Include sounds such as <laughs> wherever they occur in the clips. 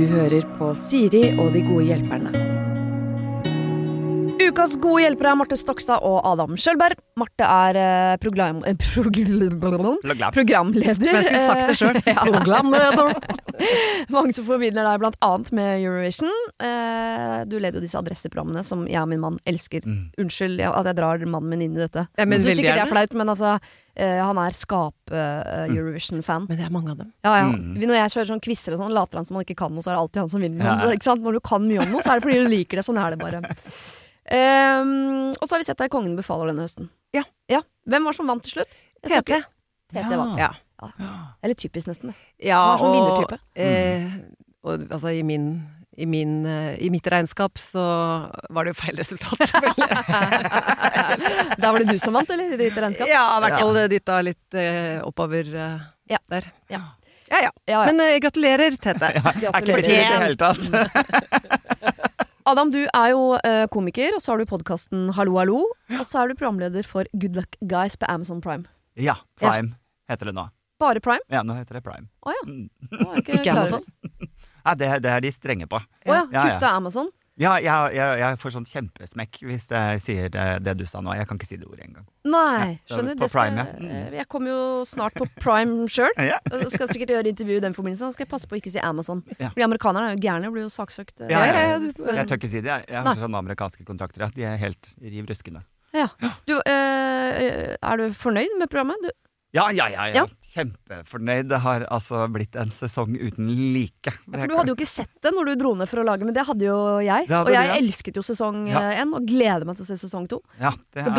Du hører på Siri og de gode hjelperne. Ukas gode hjelpere er Marte Stokstad og Adam Sjølberg. Marte er eh, program, eh, <laughs> programleder. Som jeg skulle sagt det sjøl. <laughs> Ja. <laughs> Mange som formidler deg blant annet med Eurovision. Eh, du leder jo disse adresseprogrammene som jeg og min mann elsker. Unnskyld at jeg drar mannen min inn i dette. Ja, men jeg syns sikkert det er flaut, men altså, eh, han er skap-Eurovision-fan. Men det er mange av dem. Ja, ja. Mm. Når jeg kjører sånn quizer og sånn, later han som han ikke kan noe, så er det alltid han som vinner. Ja, ja. Men, ikke sant? Når du kan mye om noe, så er det fordi du liker det. Sånn er det bare. Um, og så har vi sett deg i Kongen befaler denne høsten. Ja. Hvem var som vant til slutt? Tete. Tete vant. Ja. Det er litt typisk, nesten. det. ja Han er sånn vinnertype. eh, og altså i min i, min, eh, I mitt regnskap så var det jo feil resultat, selvfølgelig. <laughs> Da var det du som vant, eller? I ditt regnskap? ja, i hvert fall dytta litt eh, oppover eh, Ja. der. Ja. Ja, ja. Ja, ja. Men eh, gratulerer, Tete. <laughs> ja, Gratulerer. ikke i det hele tatt. <laughs> Adam, du er jo eh, komiker, og så har du podkasten Hallo hallo. Og så er du programleder for Good Luck Guys på Amazon Prime. Ja, Prime heter det nå. Bare Prime? Ja, nå heter det Prime. Å ja. Mm. Oh, ikke Ikke Amazon? Ja, det, det er de strenge på. Å ja. Kutta Amazon? Ja, jeg, jeg, jeg får sånn kjempesmekk hvis jeg sier det, det du sa nå. Jeg kan ikke si det ordet engang. Nei, Ja, skjønner. på Det skal, Prime, ja. Mm. eh, Jeg kommer jo snart på Prime sjøl. <laughs> Ja. Skal sikkert gjøre intervju i den forbindelse. Da skal jeg passe på å ikke si Amazon. Ja. Fordi amerikanere er jo gærne og blir jo saksøkt. eh. Ja, du Jeg tør ikke si det. Jeg, jeg har sånne amerikanske kontrakter. De er helt riv ruskende. Ja. Du, øh, er du fornøyd med programmet? Du, Ja, ja, ja, ja. Ja. Kjempefornøyd. Det har altså blitt en sesong uten like. for du hadde jo ikke sett det når du dro ned for å lage, men det hadde jo jeg. Hadde og jeg det, ja. elsket jo sesong én, og gleder meg til å se sesong to. Ja, er,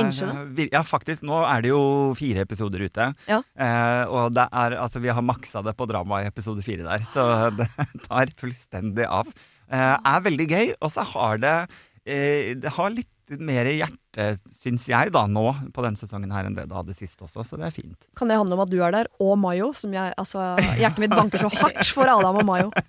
vir- ja, faktisk. Nå er det jo fire episoder ute. Ja. Eh, og det er, altså, vi har maksa det på drama i episode fire der, så det <laughs> tar fullstendig av. Eh, er veldig gøy, og så har det eh, Det har litt mer hjerte, syns jeg, da, nå på denne sesongen her enn det det hadde sist også, så det er fint. Kan det handle om at du er der, og Mayo? Som jeg, altså, hjertet mitt banker så hardt for Adam og Mayo. <laughs>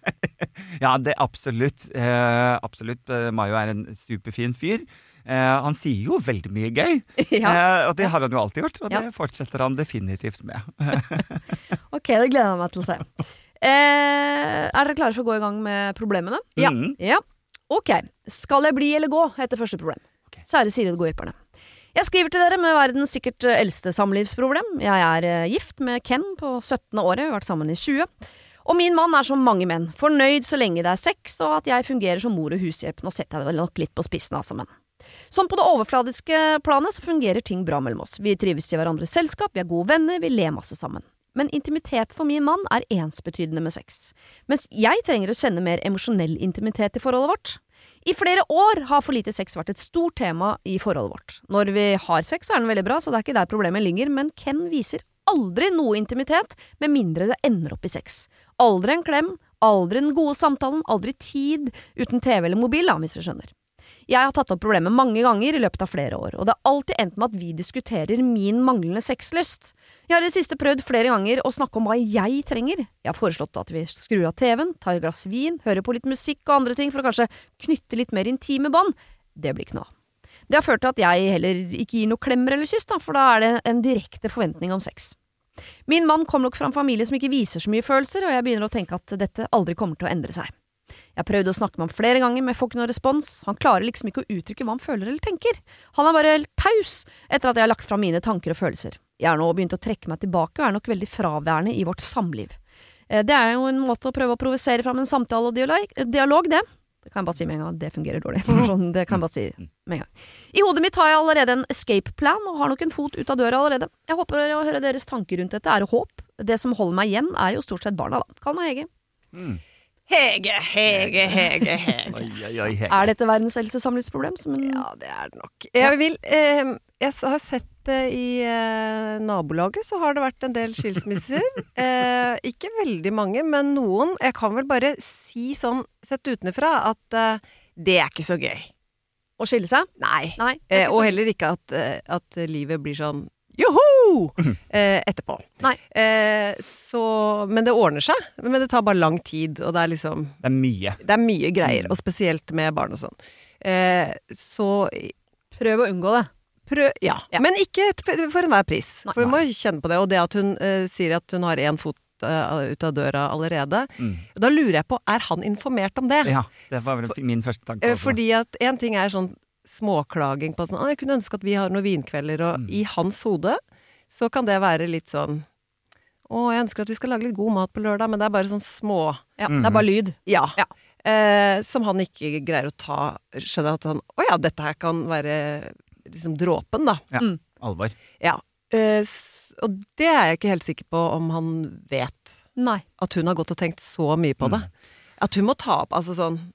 Ja, det absolutt. Eh, absolutt. Eh, Mayo er en superfin fyr. Eh, han sier jo veldig mye gøy, <laughs> Ja. eh, og det har han jo alltid gjort. Og Ja. det fortsetter han definitivt med. <laughs> Ok, det gleder jeg meg til å se. Eh, er dere klare for å gå i gang med problemene? Ja. Mm. Ja. Ok. Skal jeg bli eller gå? heter første problem. Kjære Siri og godhjelperne. Jeg skriver til dere med verdens sikkert eh, eldste samlivsproblem. Jeg er eh, gift med Ken på 17. året, vi har vært sammen i 20. Og min mann er som mange menn, fornøyd så lenge det er sex, og at jeg fungerer som mor og hushjelp. Nå setter jeg det vel nok litt på spissen, altså, men. Sånn på det overfladiske planet så fungerer ting bra mellom oss. Vi trives i hverandres selskap, vi er gode venner, vi ler masse sammen. Men intimitet for min mann er ensbetydende med sex. Mens jeg trenger å kjenne mer emosjonell intimitet i forholdet vårt. I flere år har for lite sex vært et stort tema i forholdet vårt. Når vi har sex, er den veldig bra, så det er ikke der problemet ligger, men Ken viser aldri noe intimitet, med mindre det ender opp i sex. Aldri en klem, aldri den gode samtalen, aldri tid uten TV eller mobil, da, hvis dere skjønner. Jeg har tatt opp problemet mange ganger i løpet av flere år, og det har alltid endt med at vi diskuterer min manglende sexlyst. Jeg har i det siste prøvd flere ganger å snakke om hva jeg trenger. Jeg har foreslått at vi skrur av TV-en, tar et glass vin, hører på litt musikk og andre ting for å kanskje knytte litt mer intime bånd. Det blir ikke noe av. Det har ført til at jeg heller ikke gir noe klemmer eller kyss, for da er det en direkte forventning om sex. Min mann kommer nok fra en familie som ikke viser så mye følelser, og jeg begynner å tenke at dette aldri kommer til å endre seg. Jeg har prøvd å snakke med ham flere ganger, men jeg får ikke noe respons. Han klarer liksom ikke å uttrykke hva han føler eller tenker. Han er bare helt taus etter at jeg har lagt fram mine tanker og følelser. Jeg har nå begynt å trekke meg tilbake og er nok veldig fraværende i vårt samliv. Eh, Det er jo en måte å prøve å provosere fram en samtale og dialog, dialog det. Det kan jeg bare si med en gang. Det fungerer dårlig. <laughs> Sånn, Det kan jeg bare si med en gang. I hodet mitt har jeg allerede en escape plan, og har nok en fot ut av døra allerede. Jeg håper å høre deres tanker rundt dette. Er det håp? Det som holder meg igjen, er jo stort sett barna, da. Kall meg Hege. Hege, Hege, Hege, <laughs> Hege. Oi, oi, oi. Hege. Er dette verdens eldste samlivsproblem? En Ja, det er det nok. Jeg vil eh, Jeg har sett eh, i eh, nabolaget så har det vært en del skilsmisser. <laughs> eh, ikke veldig mange, men noen. Jeg kan vel bare si sånn sett utenfra at eh, det er ikke så gøy. Å skille seg? Nei. Nei. Eh, og heller ikke at, at livet blir sånn joho! Eh, etterpå. Nei. Eh, så Men det ordner seg. Men det tar bare lang tid, og det er liksom Det er mye. Det er mye greier. Mm. Og spesielt med barn og sånn. Eh, så Prøv å unngå det. prøv Ja. Ja. Men ikke for enhver pris. Nei. For du må kjenne på det. Og det at hun eh, sier at hun har én fot eh, ut av døra allerede. Mm. Da lurer jeg på, er han informert om det? Ja, det var vel min første tanke. Eh, også. Fordi at én ting er sånn småklaging på at sånn, «Å, jeg kunne ønske at vi har noen vinkvelder, og Mm. i hans hode så kan det være litt sånn Å, jeg ønsker at vi skal lage litt god mat på lørdag, men det er bare sånn små Ja, Mhm. Det er bare lyd. Ja. Ja. Eh, som han ikke greier å ta Skjønner at han Å ja, dette her kan være liksom dråpen, da. Ja, Mm. alvor. Ja. Eh, og det er jeg ikke helt sikker på om han vet. Nei. At hun har gått og tenkt så mye på det. At hun må ta opp altså sånn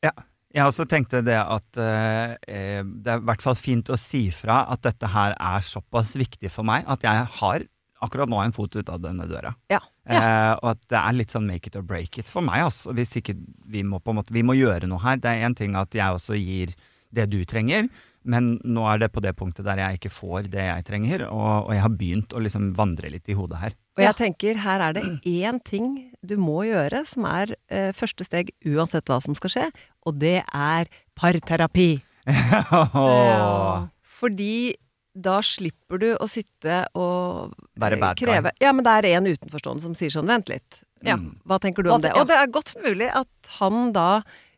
Jeg også tenkte det at eh, eh, det er i hvert fall fint å si fra at dette her er såpass viktig for meg at jeg har akkurat nå en fot ut av denne døra. Ja. Eh, og at det er litt sånn make it or break it for meg. Altså. Hvis ikke vi må på en måte Vi må gjøre noe her. Det er én ting at jeg også gir det du trenger, men nå er det på det punktet der jeg ikke får det jeg trenger, og, og jeg har begynt å liksom vandre litt i hodet her. Og jeg tenker, her er det én ting du må gjøre, som er eh, første steg uansett hva som skal skje, og det er parterapi. <laughs> Ja. Fordi da slipper du å sitte og Være bad kreve. guy. Ja, men det er en utenforstående som sier sånn, vent litt. Ja. Mm. Hva tenker du Hva om det? Og det er godt mulig at han da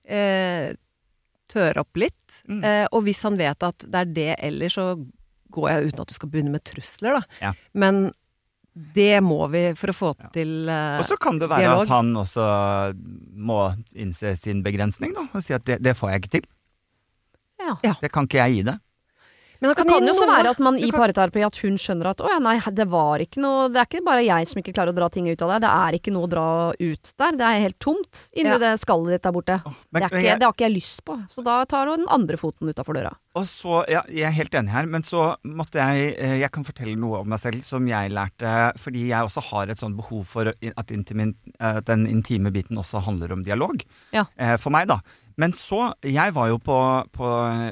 eh, tør opp litt. Mm. Eh, og hvis han vet at det er det ellers, så går jeg uten at du skal begynne med trusler, da. Ja. Men det må vi for å få Ja. til eh, Og så kan det være dialog. at han også må innse sin begrensning, da, og si at det, det får jeg ikke til. Ja. Det kan ikke jeg gi det. Men Det kan kan jo også noe. være at man i kan- parterapi at hun skjønner at å ja, nei, det var ikke noe Det er ikke bare jeg som ikke klarer å dra ting ut av det. Det er ikke noe å dra ut der. Det er helt tomt inni Ja. det skallet ditt der borte. Men, Det, er ikke, jeg, det har ikke jeg lyst på. Så da tar du den andre foten utafor døra. Og så, ja, jeg er helt enig her, men så måtte jeg eh, Jeg kan fortelle noe om meg selv som jeg lærte, fordi jeg også har et sånt behov for at, intimin, den intime biten også handler om dialog. Ja. Eh, for meg, da. Men så Jeg var jo på, på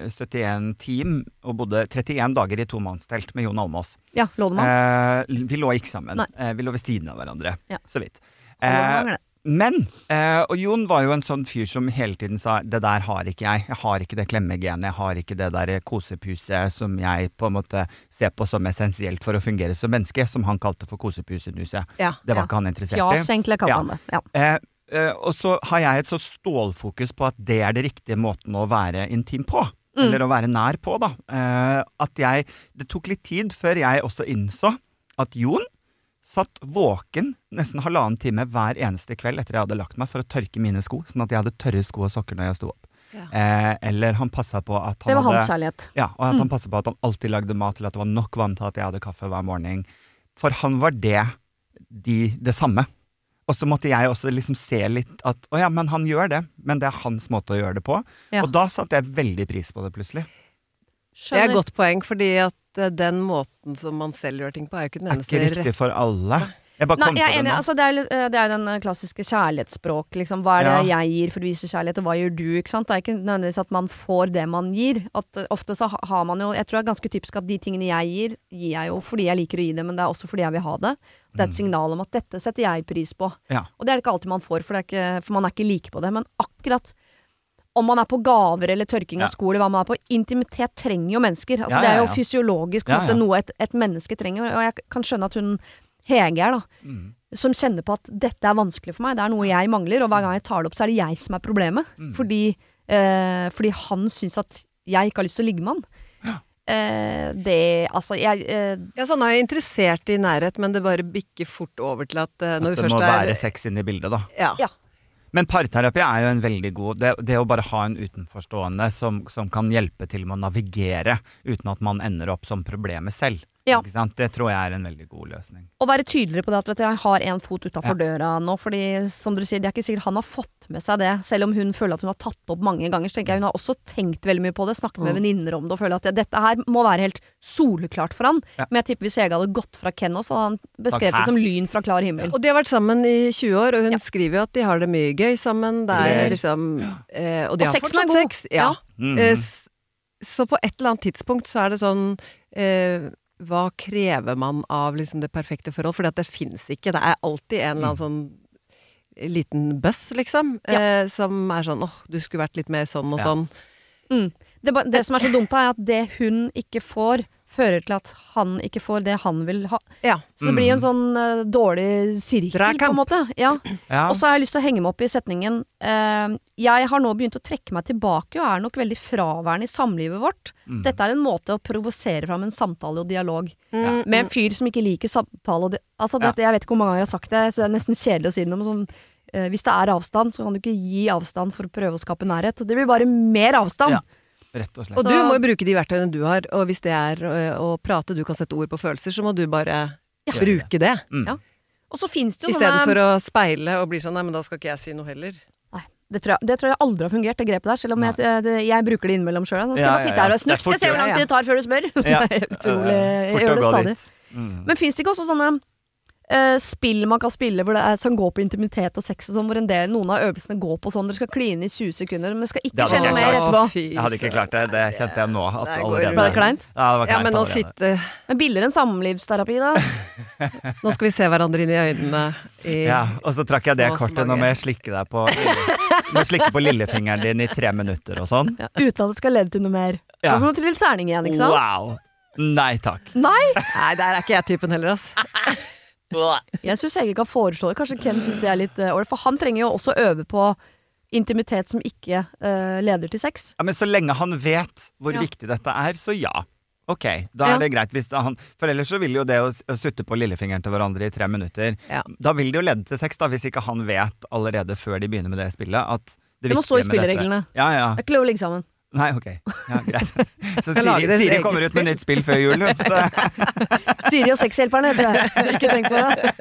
71 team og bodde 31 dager i tomannstelt med Jon Almaas. Ja, lånemann. Eh, vi lå ikke sammen. Nei. Eh, vi lå ved siden av hverandre. Ja. Så vidt. Eh. Men eh, Og Jon var jo en sånn fyr som hele tiden sa det der har ikke jeg. Jeg har ikke det klemmegenet. Jeg har ikke det der kosepuset som jeg på en måte ser på som essensielt for å fungere som menneske, som han kalte for kosepusenuset. Ja. Det var Ja. ikke han interessert Fjas, i. egentlig, kaller Ja. han det. Ja. Eh, eh, og så har jeg et så stålfokus på at det er det riktige måten å være intim på. Mm. Eller å være nær på, da. Eh, at jeg Det tok litt tid før jeg også innså at Jon satt våken nesten halvannen time hver eneste kveld etter jeg hadde lagt meg for å tørke mine sko, sånn at jeg hadde tørre sko og sokker når jeg sto opp. Ja. Eh, eller han passa på at han Det var hadde hans kjærlighet. ja, og at han passet på at han alltid lagde mat til at det var nok vann til at jeg hadde kaffe hver morgen. For han var det de, det samme. Og så måtte jeg også liksom se litt at å ja, men han gjør det, men det er hans måte å gjøre det på. Ja. Og da satte jeg veldig pris på det plutselig. Det er et godt poeng, fordi at den måten som man selv gjør ting på, er jo ikke den Er ikke riktig for alle. Jeg bare Nei, kom jeg er på det enig. nå. Altså, det, er, litt- eh, det er jo den eh, klassiske kjærlighetsspråk. Liksom. Hva er det Ja. jeg gir for å vise kjærlighet, og hva gjør du? Ikke sant? Det er ikke nødvendigvis at man får det man gir. At eh, Ofte så ha- har man jo Jeg tror det er ganske typisk at de tingene jeg gir, gir jeg jo fordi jeg liker å gi det, men det er også fordi jeg vil ha det. Det er et signal om at dette setter jeg pris på. Ja. Og det er det ikke alltid man får, for, det er ikke, for man er ikke like på det. Men akkurat om man er på gaver eller tørking av Ja. sko, eller hva man er på, intimitet trenger jo mennesker. Altså, Ja, Det er jo fysiologisk Ja, måte, ja. noe et, et menneske trenger. Og jeg kan skjønne at hun Hege er, da Mm. som kjenner på at dette er vanskelig for meg, det er noe jeg mangler, og hver gang jeg tar det opp, så er det jeg som er problemet. Mm. Fordi, eh, fordi han syns at jeg ikke har lyst til å ligge med han. Eh, det Altså, jeg eh, Ja, så han er jeg interessert i nærhet, men det bare bikker fort over til at eh, når At vi det må er være sex inne i bildet, da. ja. Ja. Men parterapi er jo en veldig god Det, det å bare ha en utenforstående som, som kan hjelpe til med å navigere uten at man ender opp som problemet selv. Ja. Ikke sant? Det tror jeg er en veldig god løsning. Og være tydeligere på det at vet du, jeg har en fot utafor Ja. døra nå. Fordi som dere sier, det er ikke sikkert han har fått med seg det. Selv om hun føler at hun har tatt det opp mange ganger. Så tenker jeg hun har også tenkt veldig mye på det. Snakket med Mm. venninner om det og føler at ja, dette her må være helt soleklart for han. Ja. Men jeg tipper hvis Hege hadde gått fra Ken også, hadde han beskrevet det som lyn fra klar himmel. Og de har vært sammen i 20 år, og hun Ja. skriver jo at de har det mye gøy sammen. Det er liksom eh, Og de Og har sexen er fortsatt god. sex. Ja. Mm. Eh, så på et eller annet tidspunkt så er det sånn eh, Hva krever man av liksom det perfekte forhold? Fordi det fins ikke. Det er alltid en eller annen sånn liten bøss, liksom. Ja. Eh, som er sånn åh, du skulle vært litt mer sånn og Ja. sånn. Mm. Det, det som er så dumt, er at det hun ikke får, fører til at han ikke får det han vil ha. Ja. Så det blir jo en sånn uh, dårlig sirkel, på en måte. Ja. Ja. Og så har jeg lyst til å henge meg opp i setningen uh, Jeg har nå begynt å trekke meg tilbake og er nok veldig fraværende i samlivet vårt. Mm. Dette er en måte å provosere fram en samtale og dialog. Mm, Med en fyr som ikke liker samtale og Altså, Ja. dette, jeg vet ikke hvor mange ganger jeg har sagt det, så det er nesten kjedelig å si det, men sånn uh, hvis det er avstand, så kan du ikke gi avstand for å prøve å skape nærhet. Det blir bare mer avstand. Ja. Rett og slett. Og du må jo bruke de verktøyene du har, og hvis det er å prate, du kan sette ord på følelser, så må du bare ja. bruke det. Mm. Ja. Og så finnes det jo sånne Istedenfor å speile og bli sånn nei, men da skal ikke jeg si noe heller. Nei, det tror, jeg, det tror jeg aldri har fungert, det grepet der. Selv om jeg, det, det, jeg bruker det innimellom sjøl. Nå skal Ja, ja, ja, sitte her og jeg se hvor lang tid det tar før du spør. Ja. <laughs> Er utrolig. Eh, Jeg gjør det stadig. Mm. Men fins det ikke også sånne eh, spill man kan spille hvor det er, som går på intimitet og sex og sånn, hvor en del, noen av øvelsene går på sånn dere skal kline i 20 sekunder, men skal ikke skje noe mer etterpå. Jeg hadde ikke klart det. Det kjente jeg nå. At Det allerede Ble det kleint? Ja, det var Ja, men nå allerede. sitte Men billigere enn samlivsterapi, da? <laughs> Nå skal vi se hverandre inn i øynene i Ja, og så trakk jeg det kortet. Nå må jeg slikke deg på Må slikke på lillefingeren din i tre minutter og sånn. Ja, uten at det skal lede til noe mer. Ja. Da må du til terning igjen, ikke sant? Wow. Nei takk. Nei! Nei, der er ikke jeg typen heller, ass. <laughs> Jeg syns ikke kan foreslå det. Kanskje Ken syns det er litt ålreit. For han trenger jo også øve på intimitet som ikke uh, leder til sex. Ja, men så lenge han vet hvor Ja. viktig dette er, så ja. Ok, da Ja. er det greit. Hvis han, for ellers så vil jo det å, å sutte på lillefingeren til hverandre i tre minutter Ja. Da vil det jo lede til sex, da, hvis ikke han vet allerede før de begynner med det spillet at det, Det må stå i spillereglene. Ja, ja. Det er ikke lov å ligge sammen. Nei, ok. Ja, greit. Så <laughs> Siri, Siri kommer ut med nytt spill før jul. <laughs> Siri og sexhjelperne heter det. Ikke tenk på det.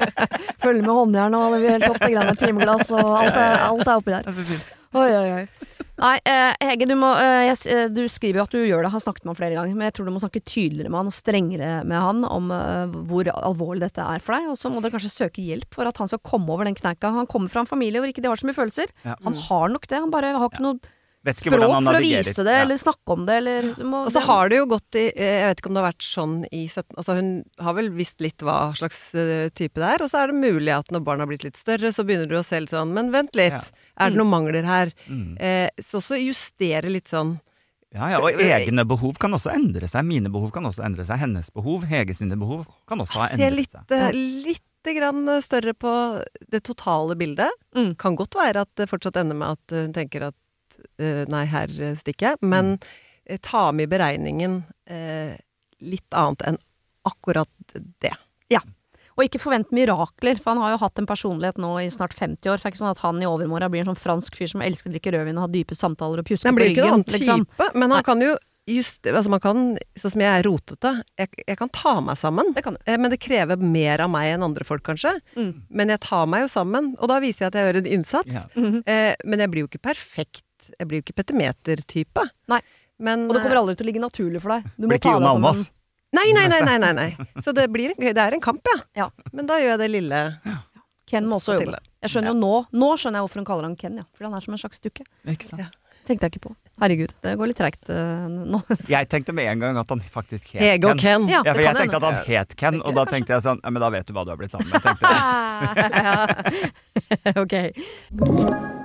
Følg med håndjern og det blir helt topp. Det greiene timeglass og alt er, alt er oppi der. er. Oi, oi, oi. Nei, eh, Hege, du, må, eh, eh, du skriver jo at du gjør det, har snakket med han flere ganger, men jeg tror du må snakke tydeligere med han og strengere med han om hvor alvorlig dette er for deg. Og så må dere kanskje søke hjelp for at han skal komme over den kneika. Han kommer fra en familie hvor ikke de har så mye følelser. Ja. Han har nok det, han bare har ikke noe Vet ikke språk for å vise det, Ja. eller snakke om det, eller må, Og så har det jo gått i eh, Jeg vet ikke om det har vært sånn i 17 Altså hun har vel visst litt hva slags eh, type det er, og så er det mulig at når barna har blitt litt større, så begynner du å se litt sånn Men vent litt, Ja. er det noen mangler her? Mm. Eh, så også justere litt sånn Ja, ja, og egne behov kan også endre seg. Mine behov kan også endre seg. Hennes behov, Hege sine behov, kan også ha Se endret litt, seg. eh, litt grann større på det totale bildet. Mm. Kan godt være at det fortsatt ender med at hun tenker at eh, nei, her stikker jeg. Men Mm. eh, ta med i beregningen eh, litt annet enn akkurat det. Ja. Og ikke forvent mirakler, for han har jo hatt en personlighet nå i snart 50 år, så det er ikke sånn at han i overmorgen blir en sånn fransk fyr som elsker å drikke rødvin og ha dype samtaler og pjuske Han på blir ikke ryggen. noen annen liksom. type, men Nei. han kan jo just, Altså man kan, sånn som jeg er rotete, jeg, jeg kan ta meg sammen. Det kan du. Eh, Men det krever mer av meg enn andre folk, kanskje. Mm. Men jeg tar meg jo sammen, og da viser jeg at jeg gjør en innsats. Ja. Mhm. Eh, men jeg blir jo ikke perfekt. Jeg blir jo ikke petimeter-type. Nei. Men, Og det kommer aldri til å ligge naturlig for deg. Du Blir ikke Jon Almas. eh, Nei, nei, nei, nei, nei, nei. <laughs> Så det, blir, det er en kamp, ja. Ja. Men da gjør jeg det lille Ken må også jobbe. Jeg skjønner jo nå Nå skjønner jeg hvorfor hun kaller han Ken, ja. Fordi han er som en slags dukke. Ikke sant? Ja. Tenkte jeg ikke på. Herregud, det går litt treigt uh, nå. <laughs> Jeg tenkte med en gang at han faktisk het Hege og Ken. Ja, Ja, for jeg kan tenkte hende. at han het Ken, og da tenkte jeg sånn Ja, men da vet du hva du har blitt sammen med. tenkte jeg. <laughs> ok.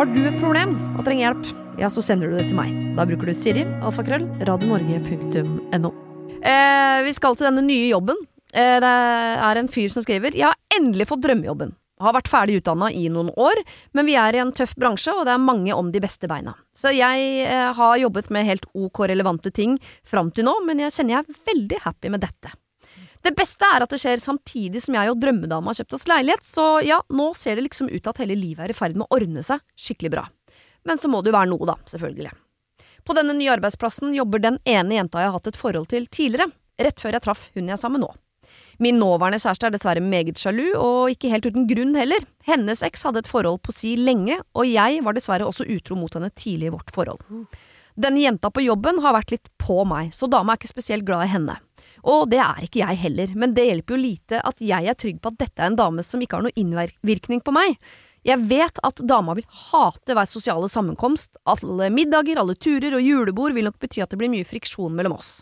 Har du et problem og trenger hjelp, ja, så sender du det til meg. Da bruker du Siri, alfakrøll, radionorge.no. Eh, vi skal til denne nye jobben. Eh, det er en fyr som skriver Jeg har endelig fått drømmejobben. Har vært ferdig utdanna i noen år, men vi er i en tøff bransje, og det er mange om de beste beina. Så jeg eh, har jobbet med helt ok relevante ting fram til nå, men jeg kjenner jeg er veldig happy med dette. Det beste er at det skjer samtidig som jeg og drømmedama har kjøpt oss leilighet, så ja, nå ser det liksom ut til at hele livet er i ferd med å ordne seg skikkelig bra. Men så må det jo være noe, da, selvfølgelig. På denne nye arbeidsplassen jobber den ene jenta jeg har hatt et forhold til tidligere, rett før jeg traff hun jeg er sammen med nå. Min nåværende kjæreste er dessverre meget sjalu, og ikke helt uten grunn heller. Hennes eks hadde et forhold på si lenge, og jeg var dessverre også utro mot henne tidlig i vårt forhold. Denne jenta på jobben har vært litt på meg, så dama er ikke spesielt glad i henne. Og det er ikke jeg heller, men det hjelper jo lite at jeg er trygg på at dette er en dame som ikke har noen innvirkning på meg. Jeg vet at dama vil hate hver sosiale sammenkomst, alle middager, alle turer og julebord vil nok bety at det blir mye friksjon mellom oss.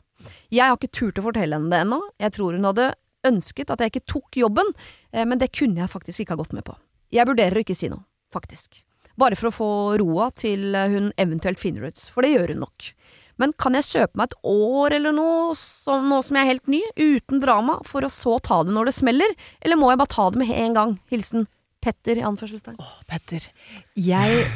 Jeg har ikke turt å fortelle henne det ennå, jeg tror hun hadde ønsket at jeg ikke tok jobben, eh, men det kunne jeg faktisk ikke ha gått med på. Jeg vurderer å ikke si noe, faktisk. Bare for å få roa til hun eventuelt finner ut, for det gjør hun nok. Men kan jeg kjøpe meg et år eller noe, så, nå som jeg er helt ny, uten drama, for å så ta det når det smeller, eller må jeg bare ta det med en gang? Hilsen Petter i anførselstegn. Åh, Petter. Jeg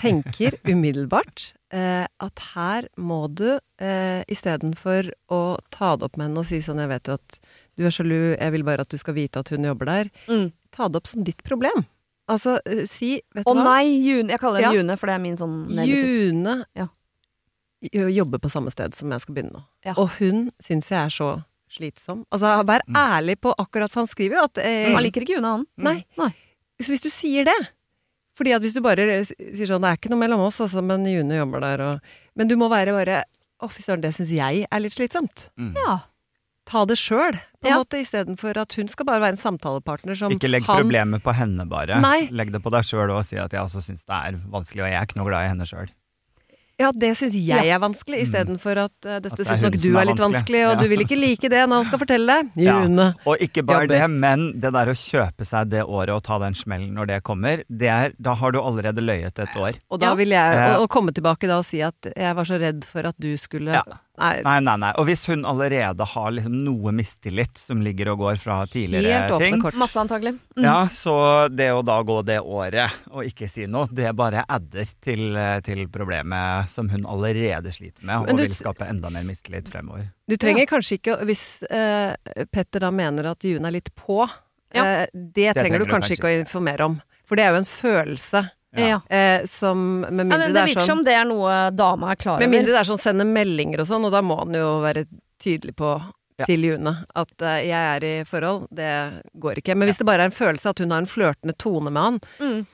tenker umiddelbart eh, at her må du, eh, istedenfor å ta det opp med henne og si sånn 'jeg vet jo at du er sjalu, jeg vil bare at du skal vite at hun jobber der', Mm. ta det opp som ditt problem. Altså, eh, si Vet Å du hva? nei, June. Jeg kaller henne Ja. June, for det er min sånn nemesis. June Ja. Jo- jobber på samme sted som jeg skal begynne nå. Ja. Og hun syns jeg er så slitsom. Altså, vær ærlig på akkurat, for han skriver jo at eh, Han liker ikke Juna han. Nei. Nei. Så hvis du sier det Fordi at hvis du bare sier sånn Det er ikke noe mellom oss, altså, men June jobber der, og Men du må være bare Å, fy søren, det syns jeg er litt slitsomt. Ja. Ta det sjøl, på en Ja. måte, istedenfor at hun skal bare være en samtalepartner som Ikke legg han problemet på henne, bare. Nei. Legg det på deg sjøl og si at jeg også syns det er vanskelig, og jeg er ikke noe glad i henne sjøl. Ja, det syns jeg er vanskelig, istedenfor at uh, At dette det syns nok du er litt vanskelig. og Ja. du vil ikke like det når han skal fortelle deg. Ja. Og ikke bare Jobber. det, men det der å kjøpe seg det året og ta den smellen når det kommer, det er, da har du allerede løyet et år. Og da vil jeg Eh. og, og komme tilbake da og si at jeg var så redd for at du skulle. Nei, Nei, nei, nei. Og hvis hun allerede har liksom noe mistillit som ligger og går fra tidligere helt ting, kort. Masse antagelig. Mm. ja, så det å da gå det året og ikke si noe, det bare adder til, til problemet som hun allerede sliter med, og du- vil skape enda mer mistillit fremover. Du trenger kanskje ikke, hvis eh, Petter da mener at June er litt på, Ja. eh, det, trenger du kanskje ikke å informere om. For det er jo en følelse Ja. eh, som Med Ja, mindre det, det det er virker sånn som det er noe dama er klar over. Med mindre det er sånn sende meldinger og sånn, og da må han jo være tydelig på Ja. til June at uh, jeg er i forhold, det går ikke. Men hvis det bare er en følelse at hun har en flørtende tone med han, Mm.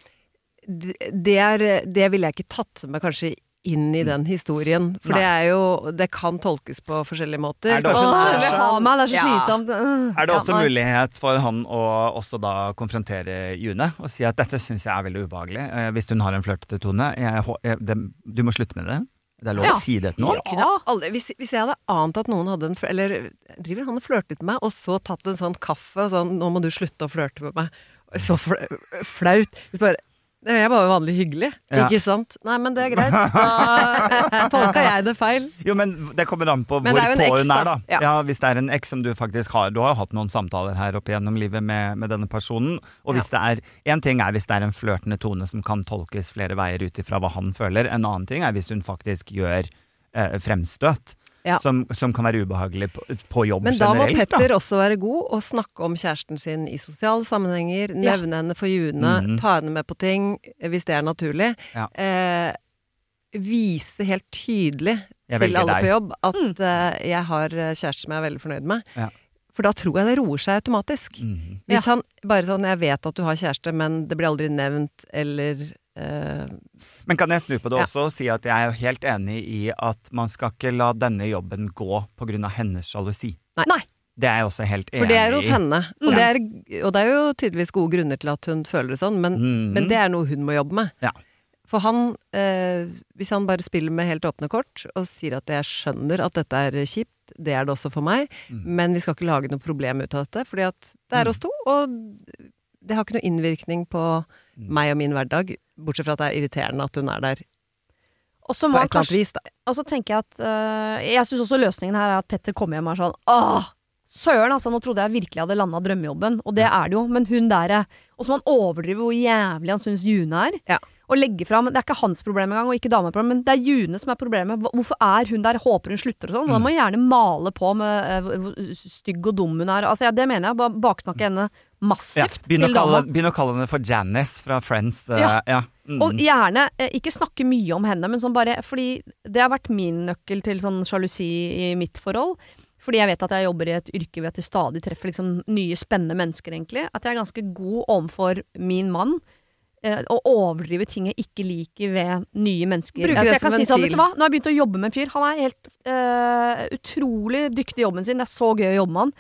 det, det, er, det ville jeg ikke tatt med kanskje inn i den historien. For Nei. det er jo Det kan tolkes på forskjellige måter. Er det Åh, også- Kanskje vil ha meg, det er så slitsomt. Er det også mulighet for han å også da konfrontere June og si at dette syns jeg er veldig ubehagelig, eh, hvis hun har en flørtete tone? Jeg, jeg, det, du må slutte med det. Det er lov Ja. å si det til noen. Ja. Hvis, hvis jeg hadde ant at noen hadde en Eller driver han og flørtet med meg, og så tatt en sånn kaffe og sånn 'Nå må du slutte å flørte med meg'. Så flaut. Hvis bare «Nei, Jeg er bare vanlig hyggelig, Ja. ikke sant? Nei, men det er greit. Da <laughs> tolka jeg det feil. Jo, men det kommer an på hvor jo på hun er, da. Ja. Ja. Hvis det er en eks som du faktisk har Du har jo hatt noen samtaler her oppe gjennom livet med, med denne personen. Og hvis det er En ting er hvis det er en flørtende tone som kan tolkes flere veier ut ifra hva han føler. En annen ting er hvis hun faktisk gjør eh, fremstøt. Ja. Som, som kan være ubehagelig på, på jobb Men da må Petter Petter også være god og snakke om kjæresten sin i sosiale sammenhenger, Ja. nevne henne for June, Mhm. ta henne med på ting hvis det er naturlig. Ja. Eh, vise helt tydelig til alle deg. på jobb at eh, jeg har eh, kjæreste som jeg er veldig fornøyd med. Ja. For da tror jeg det roer seg automatisk. Mhm. Hvis han bare sånn 'jeg vet at du har kjæreste, men det blir aldri nevnt', eller eh, Men kan jeg snu på det Ja. også og si at jeg er jo helt enig i at man skal ikke la denne jobben gå pga. hennes sjalusi. Nei. Det er jeg også helt enig i. For det er hos henne. Og, Mm. det er, og det er jo tydeligvis gode grunner til at hun føler det sånn, men, mm. men det er noe hun må jobbe med. Ja. For han, eh, hvis han bare spiller med helt åpne kort og sier at jeg skjønner at dette er kjipt, det er det også for meg, Mm. men vi skal ikke lage noe problem ut av dette, fordi at det er Mm. oss to, og det har ikke noe innvirkning på Mm. meg og min hverdag, bortsett fra at det er irriterende at hun er der Og så tenker jeg at øh, Jeg syns også løsningen her er at Petter kommer hjem og er sånn Åh, søren, altså. Nå trodde jeg virkelig jeg hadde landa drømmejobben, og det er det jo. Men hun der er Og så må han overdrive hvor jævlig han syns June er. Ja. Og legge fram Det er ikke hans problem engang, og ikke damas problem, men det er June som er problemet. Hvorfor er hun der? Håper hun slutter og sånn. Da må hun gjerne male på med uh, hvor- stygg og dum hun er. Altså, ja, det mener jeg. Bare baksnakke henne Ja, massivt Begynn å, å kalle henne for Janice fra Friends. Uh, Ja. ja. Mm. Og gjerne eh, ikke snakke mye om henne, men sånn bare Fordi det har vært min nøkkel til sånn sjalusi i mitt forhold. Fordi jeg vet at jeg jobber i et yrke hvor jeg til stadig treffer liksom nye, spennende mennesker, egentlig. At jeg er ganske god overfor min mann. Eh, å overdrive ting jeg ikke liker ved nye mennesker. Bruke Altså, det jeg kan som si sånn? Nå har jeg begynt å jobbe med en fyr. Han er helt eh, utrolig dyktig i jobben sin. Det er så gøy å jobbe med han.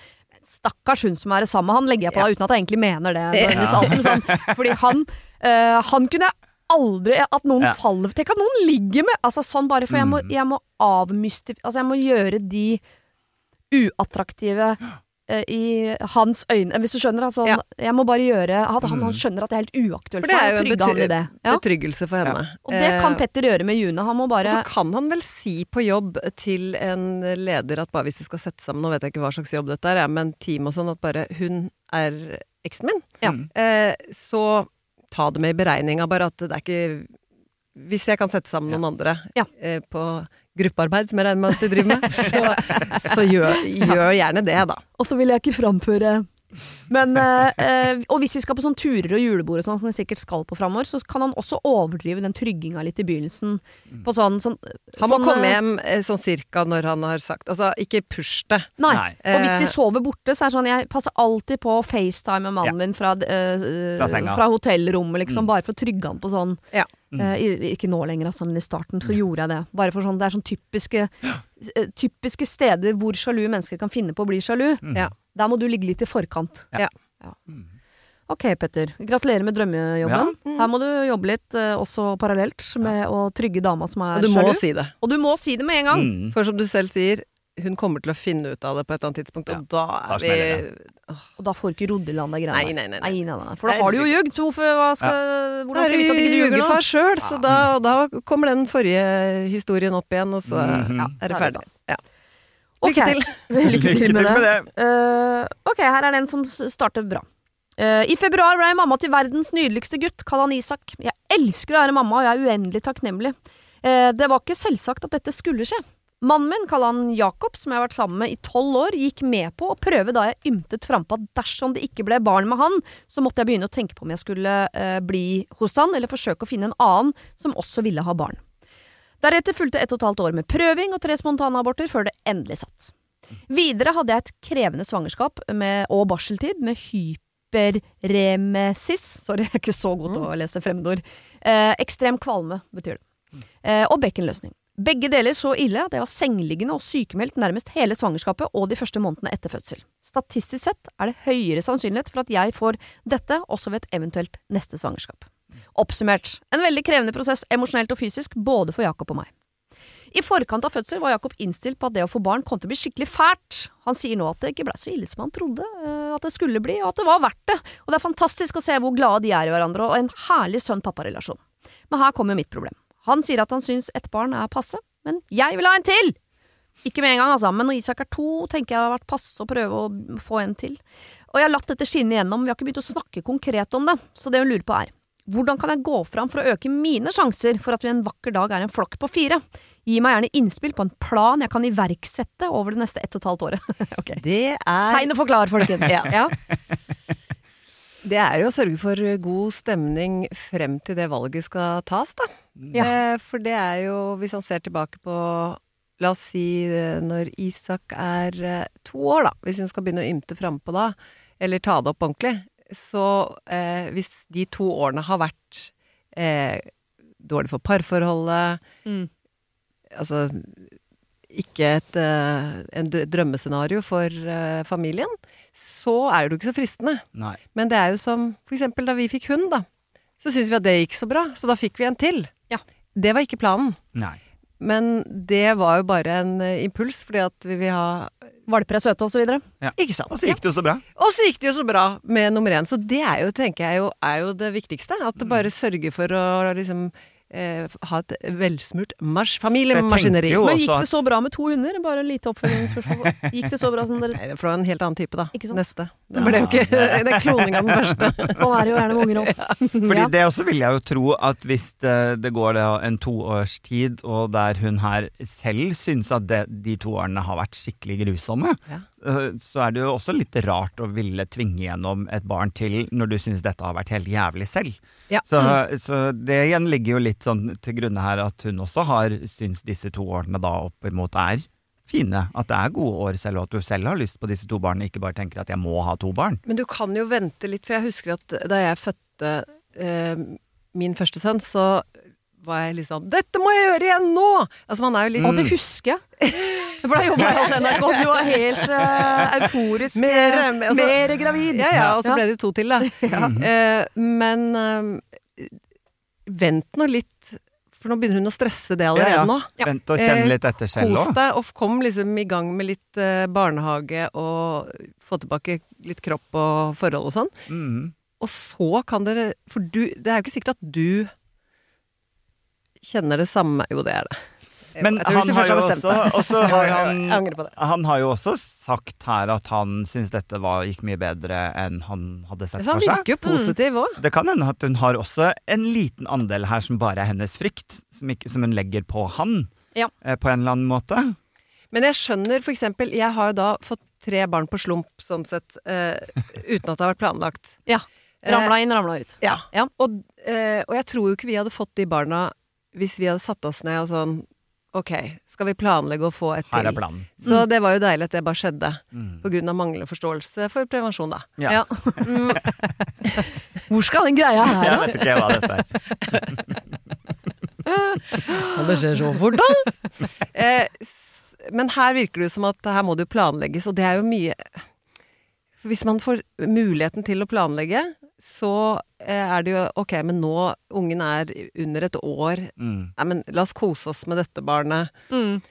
Stakkars hun som er det samme. Han legger jeg på deg uten at jeg egentlig mener det. Ja. Sånn, fordi han, eh, han kunne jeg aldri At noen Ja. faller Tenk at noen ligger med Altså sånn bare For jeg må, Mm. jeg må avmystif... Altså jeg må gjøre de uattraktive eh, i hans øyne Hvis du skjønner? Altså, Ja. Jeg må bare gjøre At han, Mm. han skjønner at det er helt uaktuelt For det er jo en trygge han i bety- det. Ja. betryggelse for henne. Og det kan Eh, Petter gjøre med June. Han må Og bare så kan han vel si på jobb til en leder at bare hvis de skal sette sammen, nå vet jeg ikke hva slags jobb dette er, men team og sånn, at bare hun er eksen min. Ja. Mm. Eh, så ta det med i beregninga, bare at det er ikke Hvis jeg kan sette sammen noen andre Ja. eh, på gruppearbeid, som jeg regner med at de driver med, <laughs> så, så gjør, gjør gjerne det, da. Og så vil jeg ikke framføre men, eh, eh, Og hvis vi skal på sånn turer og julebord og sånn, som vi sikkert skal på framover, så kan han også overdrive den trygginga litt i begynnelsen. På sånn, sånn Han må sånn, komme eh, hjem eh, sånn cirka når han har sagt Altså, ikke push det. Nei. Nei. Og hvis de sover borte, så er det sånn Jeg passer alltid på å FaceTime med mannen min fra, eh, Fra senga. fra hotellrommet, liksom. Mm. Bare for å trygge han på sånn Ja. Mm. eh, Ikke nå lenger, altså, men i starten så gjorde jeg det. Bare for sånn Det er sånn typiske Typiske steder hvor sjalu mennesker kan finne på å bli sjalu. Mm. Ja. Der må du ligge litt i forkant. Ja. ja. Ok, Petter. Gratulerer med drømmejobben. Mm. Her må du jobbe litt eh, også parallelt med å trygge dama som er Og du må sjalu. si det. Og du må si det med en gang. Mm. For som du selv sier, hun kommer til å finne ut av det på et eller annet tidspunkt, og da er da vi Og da får du ikke rodd i land de greiene. Nei, nei, nei. nei. Nei, nei, nei. For da har du jo ljugd. Hvorfor hva skal, Da Hvordan skal vi vite at ikke du ljuger nå? sjøl, så da, og da kommer den forrige historien opp igjen, og så Mhm. Ja, er det er ferdig. det Ja. <laughs> Lykke til! Lykke til med det. det. Uh, ok, her er den som starter bra. Uh, I februar ble jeg mamma til verdens nydeligste gutt, kall han Isak. Jeg elsker å være mamma, og jeg er uendelig takknemlig. Uh, det var ikke selvsagt at dette skulle skje. Mannen min, kall han Jakob, som jeg har vært sammen med i tolv år, gikk med på å prøve da jeg ymtet frampå at dersom det ikke ble barn med han, så måtte jeg begynne å tenke på om jeg skulle bli hos han, eller forsøke å finne en annen som også ville ha barn. Deretter fulgte ett og et halvt år med prøving og tre spontanaborter før det endelig satt. Videre hadde jeg et krevende svangerskap med, og barseltid med hyperremesis Sorry, jeg er ikke så god til å lese fremmedord. Eh, ekstrem kvalme betyr det. Eh, og bekkenløsning. Begge deler så ille at jeg var sengeliggende og sykemeldt nærmest hele svangerskapet og de første månedene etter fødsel. Statistisk sett er det høyere sannsynlighet for at jeg får dette også ved et eventuelt neste svangerskap. Oppsummert, en veldig krevende prosess emosjonelt og fysisk, både for Jakob og meg. I forkant av fødsel var Jakob innstilt på at det å få barn kom til å bli skikkelig fælt. Han sier nå at det ikke blei så ille som han trodde eh, at det skulle bli, og at det var verdt det. Og det er fantastisk å se hvor glade de er i hverandre, og en herlig sønn-pappa-relasjon. Men her kommer mitt problem. Han sier at han syns ett barn er passe, men jeg vil ha en til! Ikke med en gang, altså, men når Isak er to, tenker jeg det har vært passe å prøve å få en til. Og jeg har latt dette skinne igjennom, vi har ikke begynt å snakke konkret om det, så det hun lurer på er hvordan kan jeg gå fram for å øke mine sjanser for at vi en vakker dag er en flokk på fire? Gi meg gjerne innspill på en plan jeg kan iverksette over det neste ett og et halvt året. <laughs> okay. Det er Tegn og forklar, folkens. <laughs> Ja. ja. Det er jo å sørge for god stemning frem til det valget skal tas, da. Ja. For det er jo, hvis han ser tilbake på La oss si når Isak er eh, to år, da. Hvis hun skal begynne å ymte frampå da, eller ta det opp ordentlig. Så eh, hvis de to årene har vært eh, dårlig for parforholdet, Mm. altså ikke et eh, en drømmescenario for eh, familien, så er det jo ikke så fristende. Nei. Men det er jo som for eksempel da vi fikk hund, da. Så syntes vi at det gikk så bra, så da fikk vi en til. Ja. Det var ikke planen. Nei. Men det var jo bare en eh, impuls, fordi at vi vil ha Valper er søte, og så videre. Ikke sant? Og så gikk det jo så bra. Og så gikk det jo så bra med nummer én. Så det er jo, tenker jeg, jo, er jo det viktigste. At det bare sørger for å liksom eh, ha et velsmurt familiemaskineri. Men gikk det så bra med to hunder? Bare lite oppfølgingsspørsmål. Gikk det så bra som dere Nei, det var en helt annen type, da. Ikke sånn. Neste. Det ble jo ikke <laughs> det er kloning av den første. <laughs> Sånn er det jo gjerne med unger òg. <laughs> Fordi Ja. det også vil jeg jo tro at hvis det, det går det en toårstid, og der hun her selv syns at det, de to årene har vært skikkelig grusomme, Ja. Så- så er det jo også litt rart å ville tvinge gjennom et barn til når du syns dette har vært helt jævlig selv. Ja. Så, så det igjen ligger jo litt sånn til grunne her at hun også har syns disse to årene da oppimot er fine. At det er gode år selv, og at du selv har lyst på disse to barna, ikke bare tenker at jeg må ha to barn. Men du kan jo vente litt, for jeg husker at da jeg fødte eh, min første sønn, så var jeg litt sånn 'Dette må jeg gjøre igjen nå!' Altså man er jo litt Og det husker jeg. For da jobba jeg hos <laughs> NRK. Du var helt uh, euforisk. Mer, eh, altså- mer gravid. Ja, ja, og så Ja. ble det jo to til, da. <laughs> Eh, men uh, vent nå litt, for nå begynner hun å stresse det allerede Ja, ja. nå. Ja. Vent og kjenn litt etter selv Kos òg. deg, og kom liksom i gang med litt eh, barnehage og få tilbake litt kropp og forhold og sånn. Mm. Og så kan dere For du, det er jo ikke sikkert at du kjenner det samme Jo, det er det. Men han har jo også, også har han, han har jo også sagt her at han syns dette var, gikk mye bedre enn han hadde sett Så han for seg. virker jo positiv òg. Så Det kan hende at hun har også en liten andel her som bare er hennes frykt, som, ikke, som hun legger på han, Ja. eh, på en eller annen måte. Men jeg skjønner for eksempel Jeg har jo da fått tre barn på slump, sånn sett, eh, uten at det har vært planlagt. Ja. Ramla inn, ramla ut. Ja. Ja. Og, eh, og jeg tror jo ikke vi hadde fått de barna hvis vi hadde satt oss ned og sånn Ok, skal vi planlegge å få et til? Mm. Så det var jo deilig at det bare skjedde. Mm. På grunn av manglende forståelse for prevensjon, da. Ja. Ja. <laughs> Hvor skal den greia her, da? Jeg vet ikke hva dette er. Og det skjer så fort, da! <laughs> eh, men her virker det som at her må det jo planlegges, og det er jo mye For hvis man får muligheten til å planlegge, så eh, er det jo ok, men nå ungen er under et år. Mm. Nei, men la oss kose oss med dette barnet. Mm.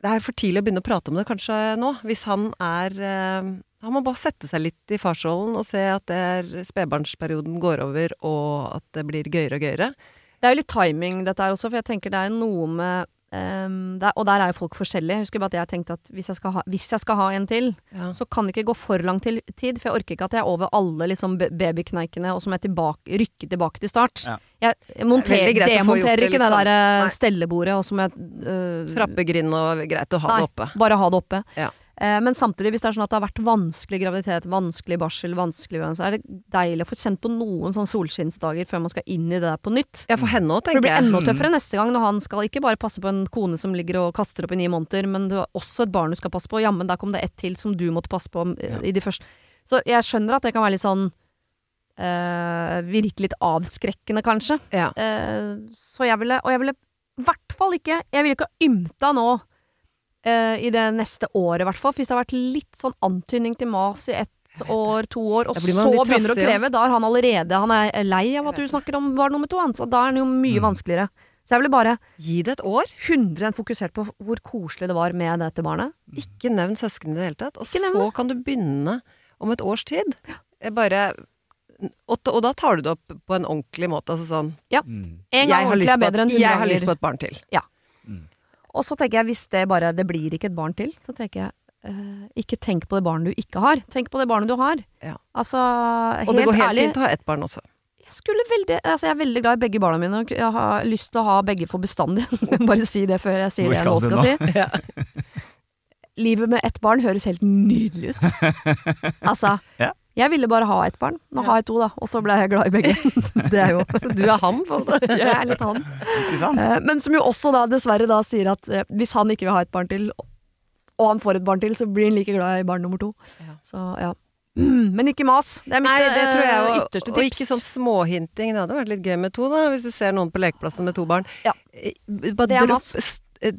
Det er for tidlig å begynne å prate om det kanskje nå. Hvis han er eh, Han må bare sette seg litt i farsrollen og se at det er spedbarnsperioden går over, og at det blir gøyere og gøyere. Det er jo litt timing dette her også, for jeg tenker det er noe med ehm, det er, Og der er jo folk forskjellige. Jeg husker bare at jeg tenkte at hvis jeg skal ha, hvis jeg skal ha en til, Ja. så kan det ikke gå for lang til, tid. For jeg orker ikke at jeg er over alle liksom, babykneikene, og som er jeg tilbake, rykker tilbake til start. Ja. Jeg monter, demonterer ikke litt det sånn. der eh, Nei. stellebordet, og så må jeg øh, Trappegrind og greit å ha Nei, det oppe. Bare ha det oppe. Ja. Eh, men samtidig, hvis det er sånn at det har vært vanskelig graviditet, vanskelig barsel, vanskelig så er det deilig å få kjent på noen sånn solskinnsdager før man skal inn i det der på nytt. Ja, for henne òg, For det blir enda tøffere neste gang når han skal ikke bare passe på en kone som ligger og kaster opp i ni måneder, men du har også et barn du skal passe på. Jammen, der kom det ett til som du måtte passe på ja. i de første. Så jeg skjønner at det kan være litt sånn eh, Virke litt avskrekkende, kanskje. Ja. Uh, så jeg ville Og jeg ville hvert fall ikke Jeg ville ikke ha ymta nå eh, i det neste året, i hvert fall. Hvis det har vært litt sånn antydning til mas i ett år, to år, og så blir man begynner å ja. kreve, da er han allerede Han er lei av at du snakker om barn nummer to, han, så da er han jo mye Mm. vanskeligere. Så jeg ville bare Gi det et år. 100 fokusert på hvor koselig det var med dette barnet. Ikke nevn søsknene i det hele tatt. Og så kan du begynne om et års tid. Bare og, da- og da tar du det opp på en ordentlig måte. Altså sånn Mm. En jeg gang har, ordentlig lyst er på, bedre enn 100 ganger. jeg har lyst på et barn til. Og så tenker jeg, hvis det bare Det blir ikke et barn til, så tenker jeg Uh, ikke tenk på det barnet du ikke har. Tenk på det barnet du har. Ja. Altså, helt ærlig. Og det går helt ærlig fint å ha ett barn også. jeg, skulle veldig, altså jeg er veldig glad i begge barna mine, og jeg har lyst til å ha begge for bestandig. <laughs> Bare si det før jeg sier det jeg nå skal skal si. Ja. Livet med ett barn høres helt nydelig ut. <laughs> Altså, Ja. Jeg ville bare ha ett barn. Nå har jeg to, da, og så ble jeg glad i begge. <laughs> <laughs> Det er jo Du er han, på en måte. Jeg er litt han. Eh, Men som jo også da dessverre da sier at eh, hvis han ikke vil ha et barn til, og han får et barn til, så blir han like glad i barn nummer to. Ja. Så ja. Mm, <clears throat> men ikke mas. Det er mitt Nei, det tror jeg, eh, og, ytterste og ikke sånn småhinting. Det hadde vært litt gøy med to, da, hvis du ser noen på lekeplassen med to barn. Ja. Eh, Bare Det dropp, eh,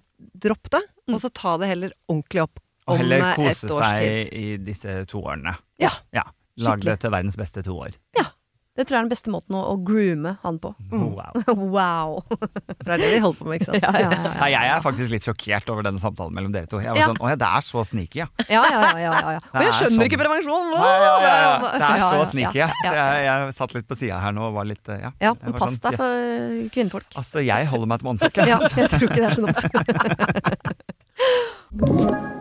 dropp det, Mm. og så ta det heller ordentlig opp Og heller eh, kose seg i disse to årene. Ja. ja. Lag det til verdens beste to år. Ja. Det tror jeg er den beste måten å, å groome han på. Wow. <laughs> wow. For det er det vi holder på med, ikke sant? <laughs> Ja, ja, ja. ja. Nei, jeg er faktisk litt sjokkert over denne samtalen mellom dere to. Jeg var Ja. sånn, Å ja, det er så sneaky, ja. ja, ja, ja, ja, ja. Og jeg er skjønner sånn. ikke prevensjon! Nei, ja, ja, ja. Det er så sneaky, ja. ja, Så jeg, jeg satt litt på sida her nå og var litt Ja. Ja, men pass sånn, deg yes. for kvinnfolk. Altså, jeg holder meg til mannfolk, jeg. Ja, jeg tror ikke det er så dumt. <laughs>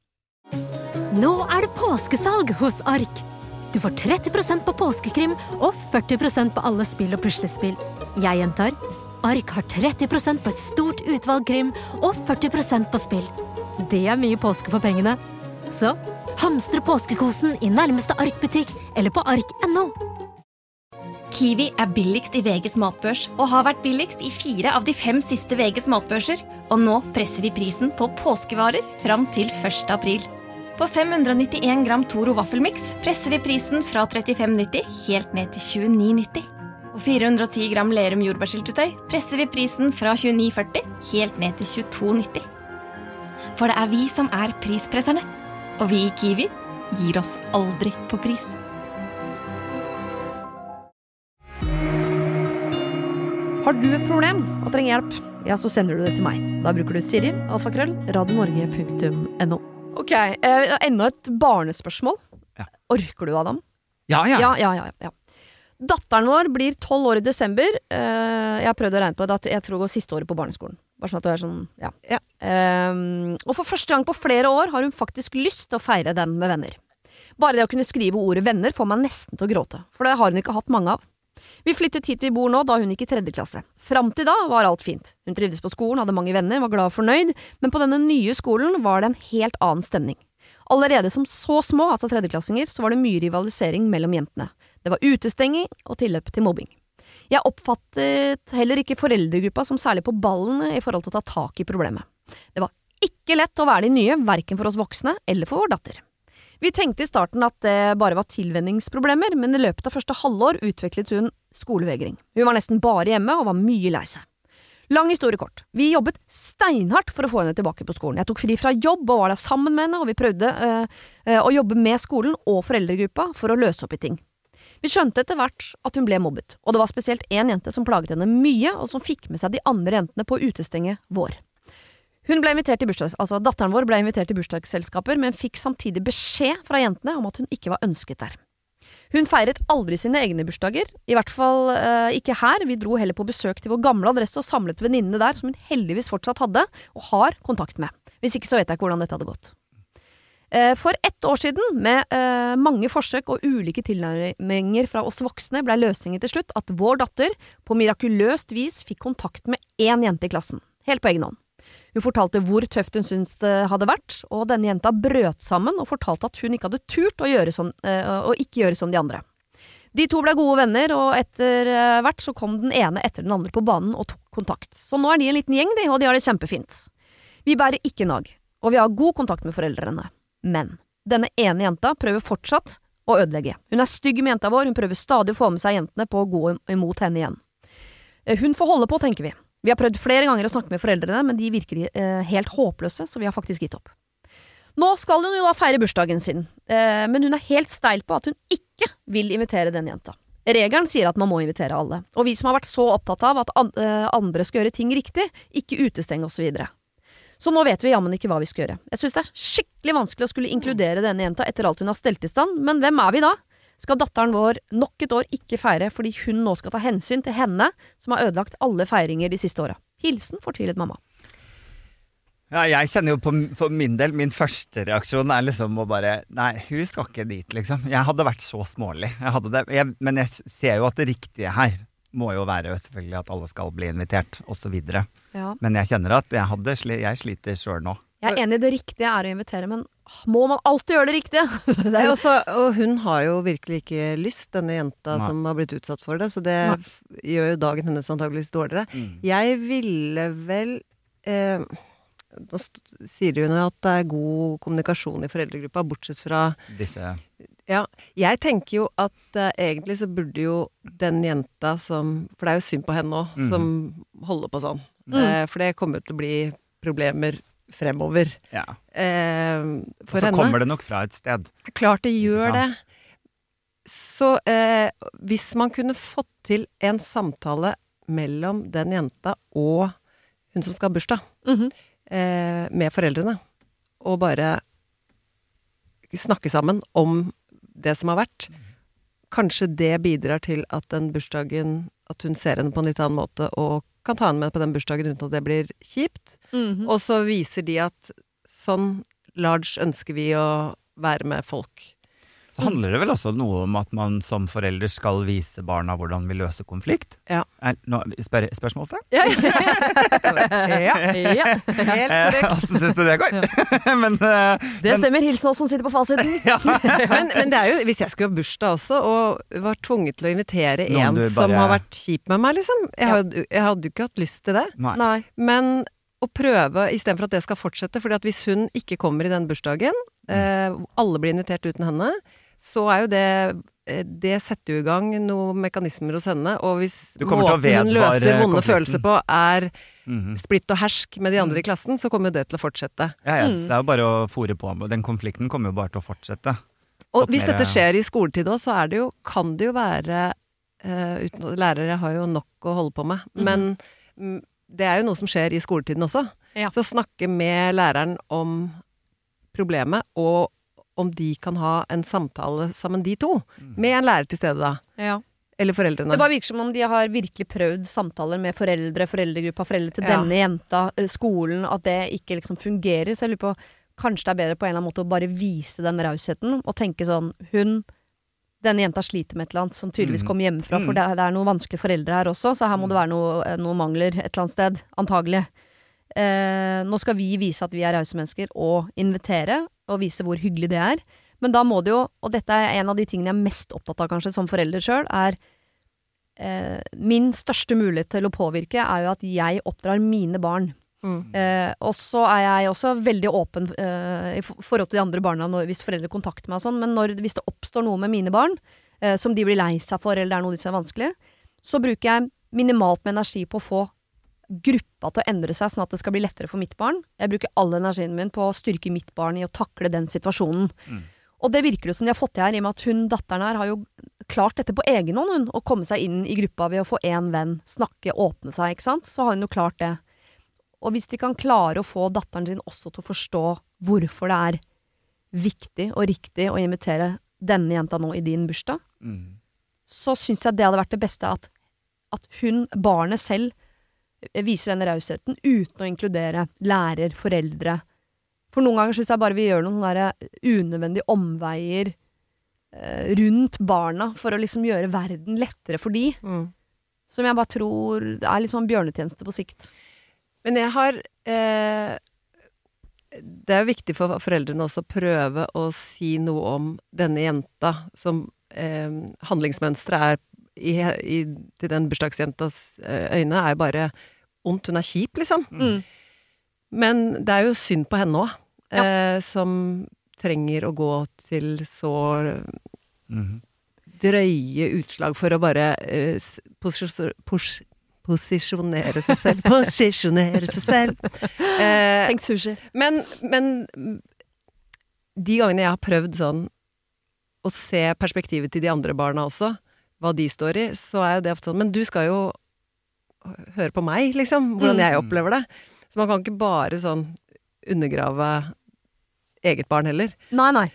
Nå er det påskesalg hos Ark. Du får 30% på påskekrim og 40% på alle spill og puslespill. Jeg gjentar Ark har 30% på et stort utvalg krim og 40% på spill. Det er mye påske for pengene. Så hamstre påskekosen i nærmeste Ark-butikk eller på ark.no. Kiwi er billigst i VGs matbørs og har vært billigst i fire av de fem siste VGs matbørser. Og nå presser vi prisen på påskevarer fram til 1. april. På 591 gram Toro vaffelmiks presser vi prisen fra 35,90 helt ned til 29,90. Og 410 gram Lerum jordbærsyltetøy presser vi prisen fra 29,40 helt ned til 22,90. For det er vi som er prispresserne. Og vi i Kiwi gir oss aldri på pris. Har du et problem og trenger hjelp, ja, så sender du det til meg. Da bruker du Siri, alfakrøll, radionorge.no. Ok, eh, enda et barnespørsmål. Ja. Orker du, Adam? Ja, ja. Ja, ja, ja. ja. Datteren vår blir tolv år i desember. Eh, jeg har prøvd å regne på det, at jeg tror det går siste året på barneskolen. Bare sånn at du er sånn, ja. Ja. Ehm, og for første gang på flere år har hun faktisk lyst til å feire den med venner. Bare det å kunne skrive ordet venner får meg nesten til å gråte, for det har hun ikke hatt mange av. Vi flyttet hit vi bor nå da hun gikk i tredje klasse. Fram til da var alt fint. Hun trivdes på skolen, hadde mange venner, var glad og fornøyd, men på denne nye skolen var det en helt annen stemning. Allerede som så små, altså tredjeklassinger, så var det mye rivalisering mellom jentene. Det var utestenging og tilløp til mobbing. Jeg oppfattet heller ikke foreldregruppa som særlig på ballen i forhold til å ta tak i problemet. Det var ikke lett å være de nye, verken for oss voksne eller for vår datter. Vi tenkte i starten at det bare var tilvenningsproblemer, men i løpet av første halvår utviklet hun skolevegring. Hun var nesten bare hjemme og var mye lei seg. Lang historie kort. Vi jobbet steinhardt for å få henne tilbake på skolen. Jeg tok fri fra jobb og var der sammen med henne, og vi prøvde øh, å jobbe med skolen og foreldregruppa for å løse opp i ting. Vi skjønte etter hvert at hun ble mobbet, og det var spesielt én jente som plaget henne mye, og som fikk med seg de andre jentene på utestenget vår. Hun ble invitert til bursdags, altså Datteren vår ble invitert til bursdagsselskaper, men fikk samtidig beskjed fra jentene om at hun ikke var ønsket der. Hun feiret aldri sine egne bursdager, i hvert fall eh, ikke her, vi dro heller på besøk til vår gamle adresse og samlet venninnene der, som hun heldigvis fortsatt hadde, og har kontakt med. Hvis ikke så vet jeg ikke hvordan dette hadde gått. Eh, For ett år siden, med eh, mange forsøk og ulike tilnærminger fra oss voksne, ble løsningen til slutt at vår datter på mirakuløst vis fikk kontakt med én jente i klassen, helt på egen hånd. Hun fortalte hvor tøft hun syntes det hadde vært, og denne jenta brøt sammen og fortalte at hun ikke hadde turt å, gjøre som, eh, å ikke gjøre som de andre. De to ble gode venner, og etter eh, hvert så kom den ene etter den andre på banen og tok kontakt. Så nå er de en liten gjeng, de, og de har det kjempefint. Vi bærer ikke nag, og vi har god kontakt med foreldrene. Men denne ene jenta prøver fortsatt å ødelegge. Hun er stygg med jenta vår, hun prøver stadig å få med seg jentene på å gå imot henne igjen. Eh, Hun får holde på, tenker vi. Vi har prøvd flere ganger å snakke med foreldrene, men de virker eh, helt håpløse, så vi har faktisk gitt opp. Nå skal hun jo da feire bursdagen sin, eh, men hun er helt steil på at hun ikke vil invitere den jenta. Regelen sier at man må invitere alle, og vi som har vært så opptatt av at an eh, andre skal gjøre ting riktig, ikke utestenge oss videre. Så nå vet vi jammen ikke hva vi skal gjøre. Jeg synes det er skikkelig vanskelig å skulle inkludere denne jenta etter alt hun har stelt i stand, men hvem er vi da? Skal datteren vår nok et år ikke feire fordi hun nå skal ta hensyn til henne, som har ødelagt alle feiringer de siste åra? Hilsen fortvilet mamma. Ja, jeg kjenner jo på for min del Min første reaksjon er liksom å bare Nei, hun skal ikke dit, liksom. Jeg hadde vært så smålig. Jeg det, jeg, men jeg ser jo at det riktige her må jo være selvfølgelig at alle skal bli invitert, osv. Ja. Men jeg kjenner at jeg, hadde, jeg sliter sjøl nå. Jeg er enig, det riktige er å invitere, men må man alltid gjøre det riktige? <laughs> det er jo også, og hun har jo virkelig ikke lyst, denne jenta Nei. som har blitt utsatt for det. Så det Nei. gjør jo dagen hennes antageligvis dårligere. Mm. Jeg ville vel eh, Nå sier hun at det er god kommunikasjon i foreldregruppa, bortsett fra Disse Ja, jeg tenker jo at eh, egentlig så burde jo den jenta som For det er jo synd på henne òg, mm. som holder på sånn. Mm. Eh, for det kommer jo til å bli problemer fremover. Ja. Eh, Og så henne. kommer det nok fra et sted. Klart det gjør det. Så eh, hvis man kunne fått til en samtale mellom den jenta og hun som skal ha bursdag, Mhm. eh, med foreldrene, og bare snakke sammen om det som har vært, kanskje det bidrar til at den bursdagen At hun ser henne på en litt annen måte og kan ta henne med på den bursdagen uten at det blir kjipt. Mhm. Og så viser de at sånn large ønsker vi å være med folk. Så handler det vel også noe om at man som forelder skal vise barna hvordan vi løser konflikt? Ja. Er, nå, spør, spørsmålstegn? Ja, ja. ja, helt Eh, korrekt. Åssen syns du det går? <laughs> men, eh, det stemmer. Hilsen oss som sitter på fasiten. <laughs> Men, men det er jo, hvis jeg skulle ha bursdag også, og var tvunget til å invitere Noen en bare... som har vært kjip med meg, liksom Jeg hadde, jeg hadde jo ikke hatt lyst til det. nei. Nei. Men å prøve, istedenfor at det skal fortsette fordi at hvis hun ikke kommer i den bursdagen, eh, alle blir invitert uten henne, så er jo det eh, det setter jo i gang noen mekanismer hos henne, og hvis måten hun løser vonde følelser på er Mhm. splitt og hersk med de andre i klassen, så kommer jo det til å fortsette. ja, ja, Mm. Det er jo bare å fòre på. med- Den konflikten kommer jo bare til å fortsette. Og hvis mer- dette skjer i skoletid òg, så er det jo, kan det jo være uh, uten, Lærere har jo nok å holde på med, Mhm. men mm, det er jo noe som skjer i skoletiden også. Ja. Så snakke med læreren om problemet, og om de kan ha en samtale sammen, de to. Mm. Med en lærer til stede, da. Ja. Eller foreldrene. Det bare virker som om de har virkelig prøvd samtaler med foreldre, foreldregruppa, foreldre til Ja. denne jenta, eh, skolen, at det ikke liksom fungerer. Så jeg lurer på Kanskje det er bedre på en eller annen måte å bare vise den rausheten og tenke sånn Hun denne jenta sliter med et eller annet som tydeligvis Mm. kommer hjemmefra, for Mm. det, er- det er noen vanskelige foreldre her også, så her må det være noe, eh, noe mangler et eller annet sted. Antagelig. Eh, nå skal vi vise at vi er rause mennesker, og invitere, og vise hvor hyggelig det er. Men da må det jo, og dette er en av de tingene jeg er mest opptatt av kanskje som forelder sjøl, er eh, Min største mulighet til å påvirke er jo at jeg oppdrar mine barn. Mm. Eh, og så er jeg også veldig åpen eh, i forhold til de andre barna når, hvis foreldre kontakter meg og sånn, men når, hvis det oppstår noe med mine barn eh, som de blir lei seg for, eller det er noe de syns er vanskelig, så bruker jeg minimalt med energi på å få gruppa til å endre seg, sånn at det skal bli lettere for mitt barn. Jeg bruker all energien min på å styrke mitt barn i å takle den situasjonen. Mm. Og det virker det som de har fått til her, i og med at hun datteren her har jo klart dette på egen hånd, hun. Å komme seg inn i gruppa ved å få én venn, snakke, åpne seg, ikke sant. Så har hun jo klart det. Og hvis de kan klare å få datteren sin også til å forstå hvorfor det er viktig og riktig å invitere denne jenta nå i din bursdag, Mm. så syns jeg det hadde vært det beste at, at hun, barnet selv, viser den rausheten uten å inkludere lærer, foreldre. For noen ganger syns jeg bare vi gjør noen sånne unødvendige omveier eh, rundt barna for å liksom gjøre verden lettere for de, Mm. som jeg bare tror er litt sånn bjørnetjeneste på sikt. Men jeg har eh, Det er viktig for foreldrene også å prøve å si noe om denne jenta, som eh, handlingsmønsteret er i, i, til den bursdagsjentas eh, øyne er bare ondt. Hun er kjip, liksom. Mm. Men det er jo synd på henne òg, eh, som trenger å gå til så Mhm. drøye utslag for å bare eh, pos- posisjonere seg selv. Posisjonere seg selv. <laughs> Eh, Tenk sushi. men, men de gangene jeg har prøvd sånn å se perspektivet til de andre barna også, hva de står i, så er jo det ofte sånn Men du skal jo høre på meg, liksom. Hvordan Mm. jeg opplever det. Så man kan ikke bare sånn undergrave eget barn heller. Nei, nei.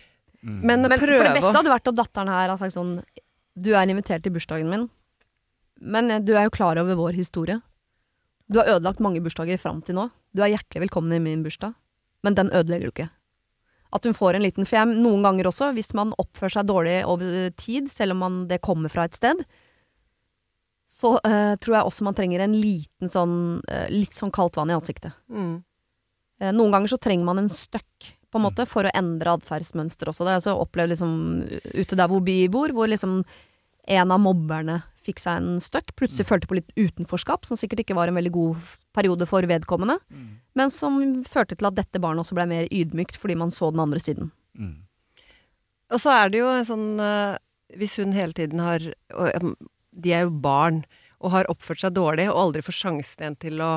Mm. Men, Men for det beste hadde vært at datteren her har sagt sånn Du er invitert til bursdagen min, men du er jo klar over vår historie. Du har ødelagt mange bursdager fram til nå. Du er hjertelig velkommen i min bursdag, men den ødelegger du ikke. At hun får en liten For jeg, noen ganger også, hvis man oppfører seg dårlig over tid, selv om man, det kommer fra et sted, så uh, tror jeg også man trenger en liten sånn uh, Litt sånn kaldt vann i ansiktet. mm. Uh, Noen ganger så trenger man en støkk, på en måte, for å endre atferdsmønster også. Det har jeg også opplevd liksom ute der hvor vi bor, hvor liksom en av mobberne fikk seg en støkk. Plutselig følte på litt utenforskap, som sikkert ikke var en veldig god periode for vedkommende. Mm. Men som førte til at dette barnet også ble mer ydmykt, fordi man så den andre siden. Mm. Og så er det jo sånn eh, Hvis hun hele tiden har og, De er jo barn og har oppført seg dårlig og aldri får sjansen igjen til å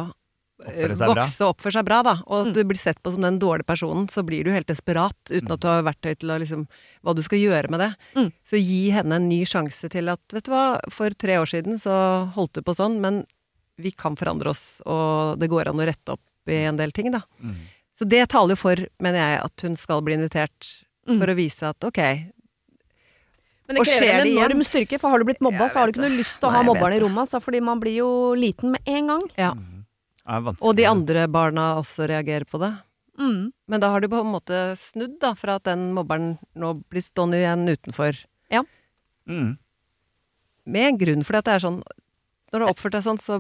eh, vokse og oppføre seg bra, da. Og Mm. du blir sett på som den dårlige personen, så blir du helt desperat uten at du har verktøy til å liksom Hva du skal gjøre med det. Mm. Så gi henne en ny sjanse til at Vet du hva, for tre år siden så holdt du på sånn, men vi kan forandre oss, og det går an å rette opp i en del ting, da. Mm. Så det taler jo for, mener jeg, at hun skal bli invitert Mm. for å vise at ok, Men det krever en enorm styrke, for har du blitt mobba, Jeg så har du ikke noe lyst til å Nei, ha mobberen i rommet, altså, fordi man blir jo liten med en gang. Ja. Er vanskelig. Og de andre barna også reagerer på det. Mm. Men da har du på en måte snudd, da, fra at den mobberen nå blir stående igjen utenfor. Mm. Med en grunn, for det er sånn Når du har oppført deg sånn, så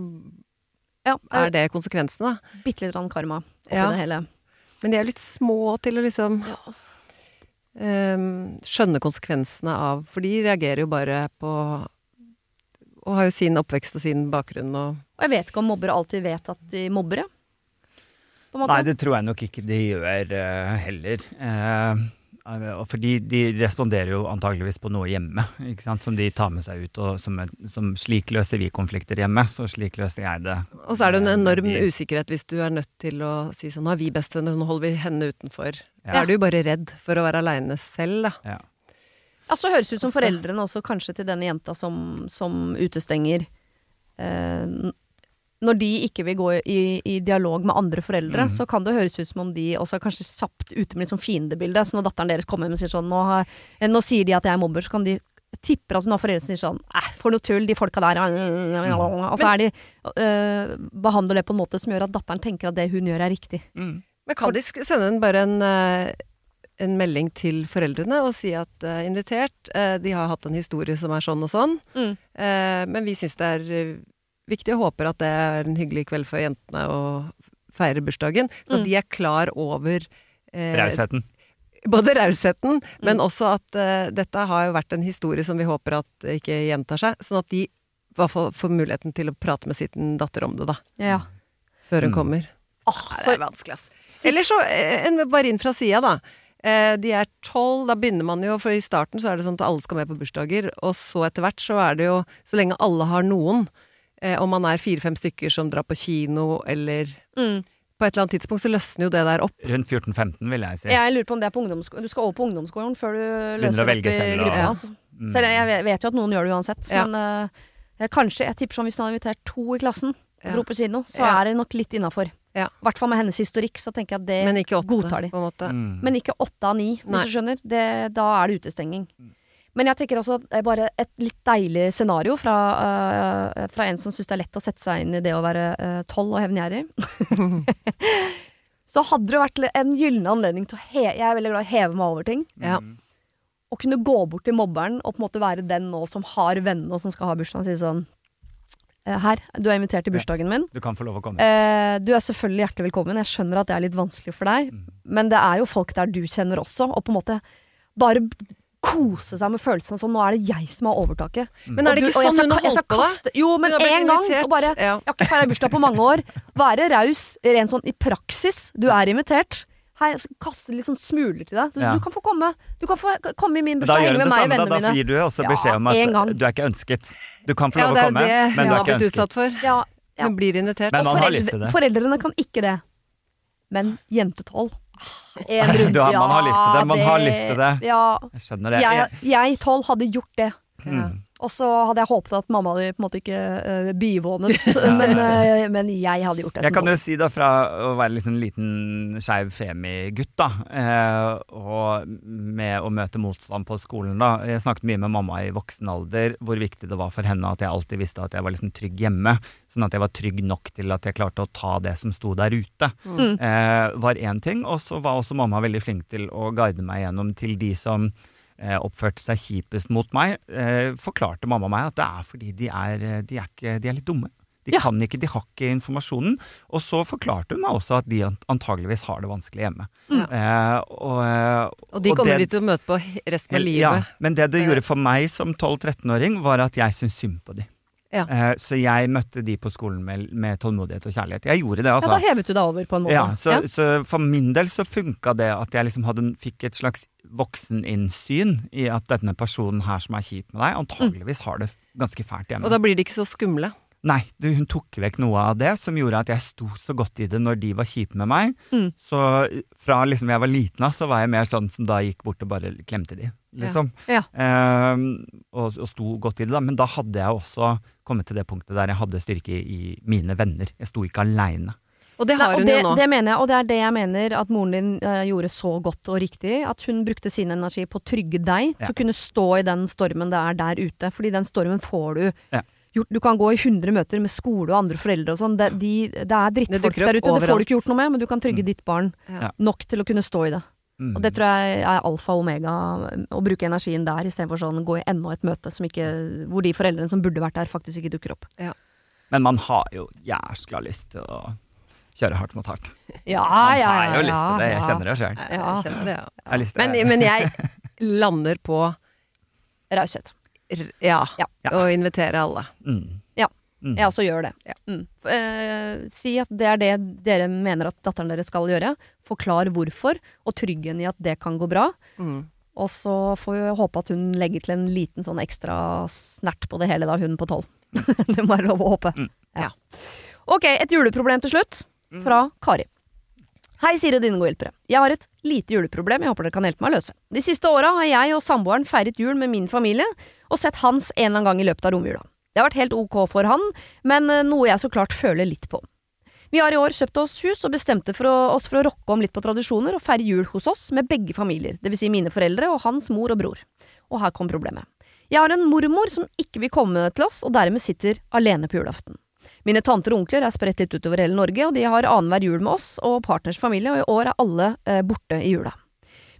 Ja, det er det konsekvensene, da. bitte litt karma oppi Ja. det hele. Men de er litt små til å liksom ehm, skjønne konsekvensene av For de reagerer jo bare på Og har jo sin oppvekst og sin bakgrunn og Og jeg vet ikke om mobbere alltid vet at de mobber, ja. På en måte. Nei, det tror jeg nok ikke de gjør uh, heller. Uh, og fordi de responderer jo antageligvis på noe hjemme, ikke sant? som de tar med seg ut. Og som, som Slik løser vi konflikter hjemme, så slik løser jeg det. Og så er det en enorm de. usikkerhet hvis du er nødt til å si sånn Nå er vi bestevenner, nå holder vi henne utenfor. Ja. Da er du jo bare redd for å være aleine selv, da. Ja. Ja, så høres det ut som foreldrene også kanskje til denne jenta som, som utestenger eh, Når de ikke vil gå i, i dialog med andre foreldre, mm. så kan det høres ut som om de også er kanskje kjapt ute med litt sånn fiendebilde. Så når datteren deres kommer hjem og sier sånn nå, har, eh, nå sier de at jeg er mobber, så kan de tipper at når foreldrene sier sånn Æh, for noe tull, de folka der Og så er de øh, behandler det på en måte som gjør at datteren tenker at det hun gjør er riktig. Mm. Men kan de sende en bare en, eh, en melding til foreldrene og si at uh, invitert, uh, de har hatt en historie som er sånn og sånn, Mm. uh, men vi syns det er viktig og håper at det er en hyggelig kveld for jentene å feire bursdagen. Så Mm. de er klar over eh, Rausheten. både rausheten, men Mm. også at dette har jo vært en historie som vi håper at ikke gjentar seg. Sånn at de i hvert fall får muligheten til å prate med sin datter om det, da. Ja. Før hun Mm. kommer. Åh, oh, det er vanskelig, ass. Eller så en, bare inn fra sida, da. Eh, de er tolv, da begynner man jo, for i starten så er det sånn at alle skal med på bursdager, og så etter hvert så er det jo, så lenge alle har noen, eh, om man er fire-fem stykker som drar på kino, eller mm. på et eller annet tidspunkt så løsner jo det der opp. Rundt 14-15, vil jeg si. Jeg lurer på om det er på ungdomsskolen. Du skal over på ungdomsskolen før du løser opp i gruppa. Altså. Mm. Selv jeg vet- jo at noen gjør det uansett, Ja. men uh, kanskje Jeg tipper sånn hvis du hadde invitert to i klassen. Dro på kino, så Ja. er det nok litt innafor. I hvert fall med hennes historikk, så tenker jeg at det Men ikke åtte, godtar de. på en måte. Mm. Men ikke åtte av ni, hvis Nei. du skjønner. Det, da er det utestenging. Men jeg tenker også bare et litt deilig scenario fra, uh, fra en som syns det er lett å sette seg inn i det å være tolv og hevngjerrig. <laughs> så hadde det vært en gyllen anledning til å he Jeg er veldig glad i å heve meg over ting. Ja. Å kunne gå bort til mobberen og på en måte være den nå som har vennene og som skal ha bursdag, og si sånn Her, du er invitert til bursdagen min. Du kan få lov å komme. Eh, du er selvfølgelig hjertelig velkommen. Jeg skjønner at det er litt vanskelig for deg, Mm. men det er jo folk der du kjenner også, og på en måte bare kose seg med følelsen sånn Nå er det jeg som har overtaket. Men er det ikke du- sånn hun har holdt på, Jo, men én gang. invitert, Og bare ja. Jeg har ikke feira bursdag på mange år. Være raus rent sånn i praksis. Du er invitert. Hei, jeg kaster kaste litt sånn smuler til deg. Så Ja. Du kan få komme. Du kan få komme i min bursdag, gjør henge du med meg og samme, da. Da gir du også beskjed om at du er ikke ønsket. Du kan få Ja, lov men å er komme, det men det jeg har er blitt utsatt for. Ja, ja. Hun blir invitert. Men man har lyst til det. Foreldrene kan ikke det. Men jente tolv En runde, <laughs> Du har- man har lyst til det, man ja, har lyst til det. Ja, Jeg skjønner det. jeg, jeg tolv hadde gjort det. Mm. Og så hadde jeg håpet at mamma hadde på en måte ikke uh, bivånet, <laughs> men, uh, men jeg hadde gjort det. Jeg kan jo si da fra å være liksom en liten skeiv femigutt, da, uh, og med å møte motstand på skolen, da. Jeg snakket mye med mamma i voksen alder, hvor viktig det var for henne at jeg alltid visste at jeg var liksom trygg hjemme. Sånn at jeg var trygg nok til at jeg klarte å ta det som sto der ute. Mm. Var én ting. Og så var også mamma veldig flink til å guide meg gjennom til de som oppførte seg kjipest mot meg, eh, forklarte mamma meg at det er fordi de er, eh, de er, ikke, de er litt dumme. De Ja. kan ikke, de har ikke informasjonen. Og så forklarte hun meg også at de an- antageligvis har det vanskelig hjemme. Eh, og, eh, Og de og kommer det- de til å møte på resten av livet. ja, men det det gjorde for meg som 12-13-åring, var at jeg syntes synd på de. Ja. Eh, så jeg møtte de på skolen med, med tålmodighet og kjærlighet. Jeg gjorde det, altså. Ja, da hevet du deg over, på en måte. Ja, så, Ja. så for min del så funka det at jeg liksom hadde, fikk et slags vokseninnsyn i at denne personen her som er kjip med deg, antageligvis har det ganske fælt hjemme. Og da blir de ikke så skumle. Nei, hun tok vekk noe av det som gjorde at jeg sto så godt i det når de var kjipe med meg. Mm. Så fra liksom jeg var liten av, så var jeg mer sånn som da gikk bort og bare klemte de, liksom. Ja. Ehm, og, og sto godt i det, da. Men da hadde jeg også kommet til det punktet der jeg hadde styrke i, i mine venner. Jeg sto ikke aleine. Og det Nei, og hun det, jo nå. det mener jeg, og det er det jeg mener at moren din uh, gjorde så godt og riktig. At hun brukte sin energi på å trygge deg Ja. til å kunne stå i den stormen det er der ute. Fordi den stormen får du Ja. gjort. Du kan gå i 100 møter med skole og andre foreldre og sånn. Det, de, det er drittfolk der ute. ute. Det får du ikke gjort noe med, men du kan trygge Mm. ditt barn Ja. nok til å kunne stå i det. Mm. Og det tror jeg er alfa og omega, å bruke energien der istedenfor sånn gå i enda et møte som ikke, hvor de foreldrene som burde vært der, faktisk ikke dukker opp. Men man har jo jæskla lyst til å kjøre hardt mot hardt. Ja, ja, ja, har jo ja, lyst til det, jeg kjenner det sjøl. Jeg Ja. ja. Jeg Men, men jeg <laughs> lander på Raushet. ja, Ja. Og invitere alle. Mm. Ja. Mm. Jeg også gjør det. Ja. Mm. Eh, si at det er det dere mener at datteren deres skal gjøre. Forklar hvorfor, og trygg henne i at det kan gå bra. Mm. Og så får vi håpe at hun legger til en liten sånn ekstra snert på det hele, da, hun på tolv. <laughs> det må være lov å håpe. Mm. Ja. Ok, et juleproblem til slutt. Fra Kari. Hei, Siri og dine gode hjelpere. Jeg har et lite juleproblem jeg håper dere kan hjelpe meg å løse. De siste åra har jeg og samboeren feiret jul med min familie, og sett Hans en eller annen gang i løpet av romjula. Det har vært helt ok for han, men eh, noe jeg så klart føler litt på. Vi har i år kjøpt oss hus og bestemte for å, oss for å rokke om litt på tradisjoner og feire jul hos oss med begge familier, dvs. Si mine foreldre og hans mor og bror. Og her kom problemet. Jeg har en mormor som ikke vil komme til oss, og dermed sitter alene på julaften. Mine tanter og onkler er spredt litt utover hele Norge, og de har annenhver jul med oss og partners familie, og i år er alle eh, borte i jula.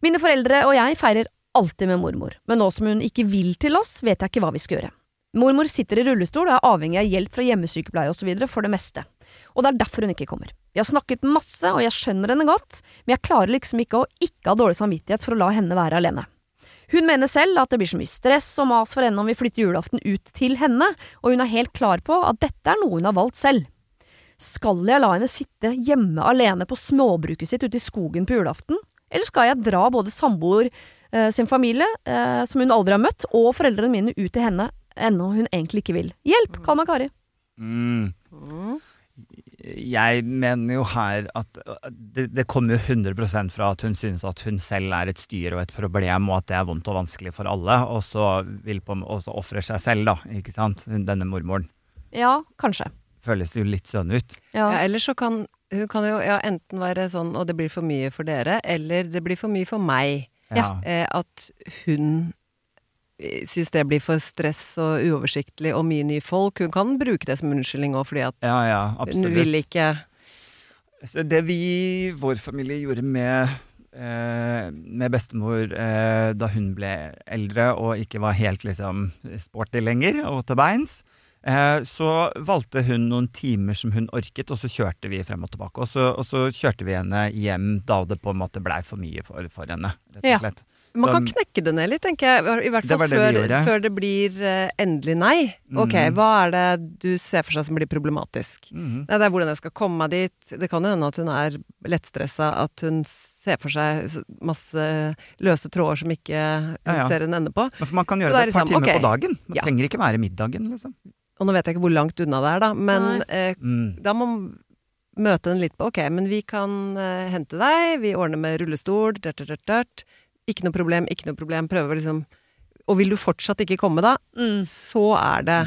Mine foreldre og jeg feirer alltid med mormor, men nå som hun ikke vil til oss, vet jeg ikke hva vi skal gjøre. Mormor sitter i rullestol og er avhengig av hjelp fra hjemmesykepleie osv. for det meste, og det er derfor hun ikke kommer. Vi har snakket masse, og jeg skjønner henne godt, men jeg klarer liksom ikke å ikke ha dårlig samvittighet for å la henne være alene. Hun mener selv at det blir så mye stress og mas for henne om vi flytter julaften ut til henne, og hun er helt klar på at dette er noe hun har valgt selv. Skal jeg la henne sitte hjemme alene på småbruket sitt ute i skogen på julaften, eller skal jeg dra både samboer eh, sin familie, eh, som hun aldri har møtt, og foreldrene mine ut til henne, ennå hun egentlig ikke vil? Hjelp, kall meg Kari. Mm. Jeg mener jo her at øh, det, det kommer jo 100 fra at hun synes at hun selv er et styr og et problem, og at det er vondt og vanskelig for alle, og så vil på også ofre seg selv, da, ikke sant, denne mormoren. Ja, kanskje. Føles jo litt sånn ut. Ja. Ja, ellers så kan hun kan jo ja, enten være sånn og det blir for mye for dere, eller det blir for mye for meg. Ja. Eh, at hun syns det blir for stress og uoversiktlig og mye nye folk. Hun kan bruke det som unnskyldning òg, fordi at Ja, ja, hun vil ikke det vi, vår familie, gjorde med, eh, med bestemor eh, da hun ble eldre og ikke var helt liksom sporty lenger og til beins, eh, så valgte hun noen timer som hun orket, og så kjørte vi frem og tilbake. Og så, og så kjørte vi henne hjem da det på en måte blei for mye for, for henne, rett og Ja. Man kan knekke det ned litt, tenker jeg. I hvert fall det det før, gjorde. før det blir eh, endelig nei. Ok, mm. hva er det du ser for seg som blir problematisk? Mm. Det er hvordan jeg skal komme meg dit. Det kan jo hende at hun er lettstressa, at hun ser for seg masse løse tråder som ikke hun Ja, ja. ser en ende på. Men for man kan gjøre det det et par timer okay. på dagen. Man ja. trenger ikke være middagen, liksom. Og nå vet jeg ikke hvor langt unna det er, da, men eh, Mm. da må man møte den litt på ok, men vi kan eh, hente deg, vi ordner med rullestol, dørt, dørt, dørt. Ikke noe problem, ikke noe problem. Prøver liksom Og vil du fortsatt ikke komme, da, Mm. så er det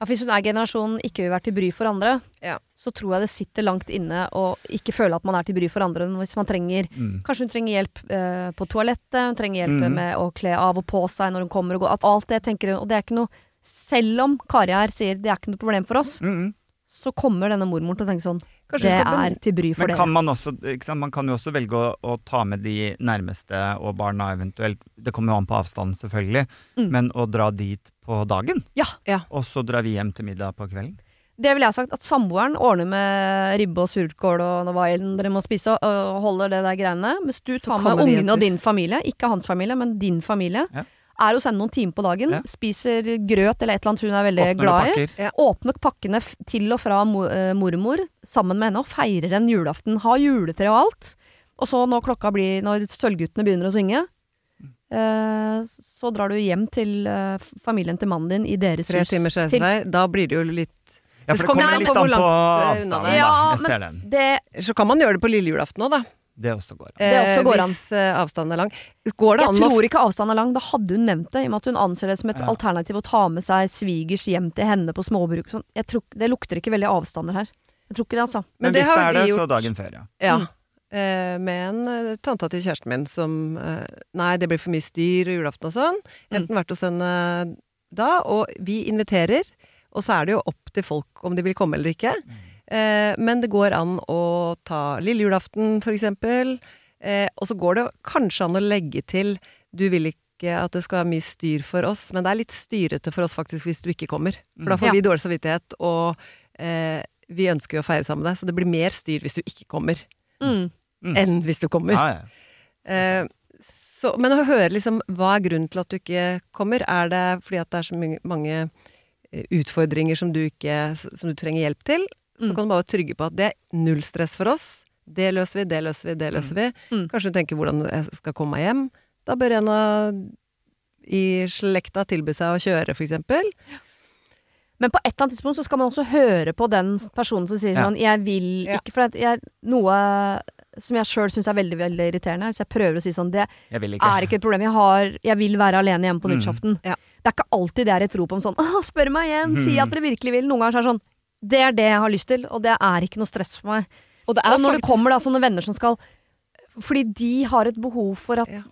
Ja, hvis hun er generasjonen ikke vil være til bry for andre, Ja. så tror jeg det sitter langt inne å ikke føle at man er til bry for andre hvis man trenger Mm. Kanskje hun trenger hjelp eh, på toalettet, hun trenger hjelp Mm. med å kle av og på seg når hun kommer og går. At alt det tenker hun, og det er ikke noe Selv om Kari her sier det er ikke noe problem for oss, Mm. så kommer denne mormoren til å tenke sånn Kanskje Det er til bry for Men kan man også ikke sant? Man kan jo også velge å, å ta med de nærmeste og barna eventuelt. Det kommer jo an på avstanden, selvfølgelig. Mm. Men å dra dit på dagen, Ja. Ja. og så drar vi hjem til middag på kvelden. Det ville jeg sagt, at samboeren ordner med ribbe og surkål og hva enn dere må spise, og, og holder det der greiene. Mens du tar med ungene og din familie, ikke hans familie, men din familie. Ja. Er hos henne noen timer på dagen, Ja. spiser grøt eller et eller annet hun er veldig Åpner glad i. Ja. Åpner pakkene til og fra eh, mormor sammen med henne og feirer en julaften. Ha juletre og alt. Og så når klokka blir Når Sølvguttene begynner å synge, eh, så drar du hjem til eh, familien til mannen din i deres tre hus. timers Til- reisevei, da blir det jo litt Ja, for det kommer kommer litt an på langt, eh, avstanden, da. Ja, Jeg ser den. Det, Så kan man gjøre det på lille julaften òg, da. Det også går an. Det også går an. Hvis eh, avstanden er lang. Går det jeg an å tror ikke avstanden er lang. Da hadde hun nevnt det, i og med at hun anser det som et Ja. alternativ å ta med seg svigers hjem til henne på småbruk. Sånn. Jeg tror, det lukter ikke veldig avstander her. Jeg tror ikke det, altså. Men, det hvis har det er det, gjort... så dagen før, ja. Ja. Mm. Eh, med en uh, tanta til kjæresten min som uh, Nei, det blir for mye styr og julaften og sånn. Mm. Vært hos henne da, og vi inviterer. Og så er det jo opp til folk om de vil komme eller ikke. Eh, men det går an å ta lille julaften, for eksempel. Eh, og så går det kanskje an å legge til Du vil ikke at det skal være mye styr for oss, men det er litt styrete for oss faktisk hvis du ikke kommer. For da får vi dårlig samvittighet, og eh, vi ønsker jo å feire sammen med deg, så det blir mer styr hvis du ikke kommer Mm. Mm. enn hvis du kommer. ja, ja. Eh, så, men å høre liksom hva er grunnen til at du ikke kommer, er det fordi at det er så mange, eh, utfordringer som du, ikke, som du trenger hjelp til, så Mm. kan du bare være trygge på at det er null stress for oss. Det løser vi, det løser vi, det løser vi. Mm. Kanskje du tenker hvordan jeg skal komme meg hjem. Da bør en av i slekta tilby seg å kjøre, for eksempel. Men på et eller annet tidspunkt så skal man også høre på den personen som sier Ja. sånn 'jeg vil Ja. ikke'. For det jeg, noe som jeg sjøl syns er veldig veldig irriterende, hvis jeg prøver å si sånn 'det Jeg vil ikke. er ikke et problem, jeg, har, jeg vil være alene hjemme på Mm. Ja. Det er ikke alltid det er et rop om sånn 'Å, spør meg igjen, si at dere virkelig vil'. Noen ganger så er det sånn 'Det er det jeg har lyst til, og det er ikke noe stress for meg'. Og, det Og når det kommer da sånne venner som skal fordi de har et behov for at Ja.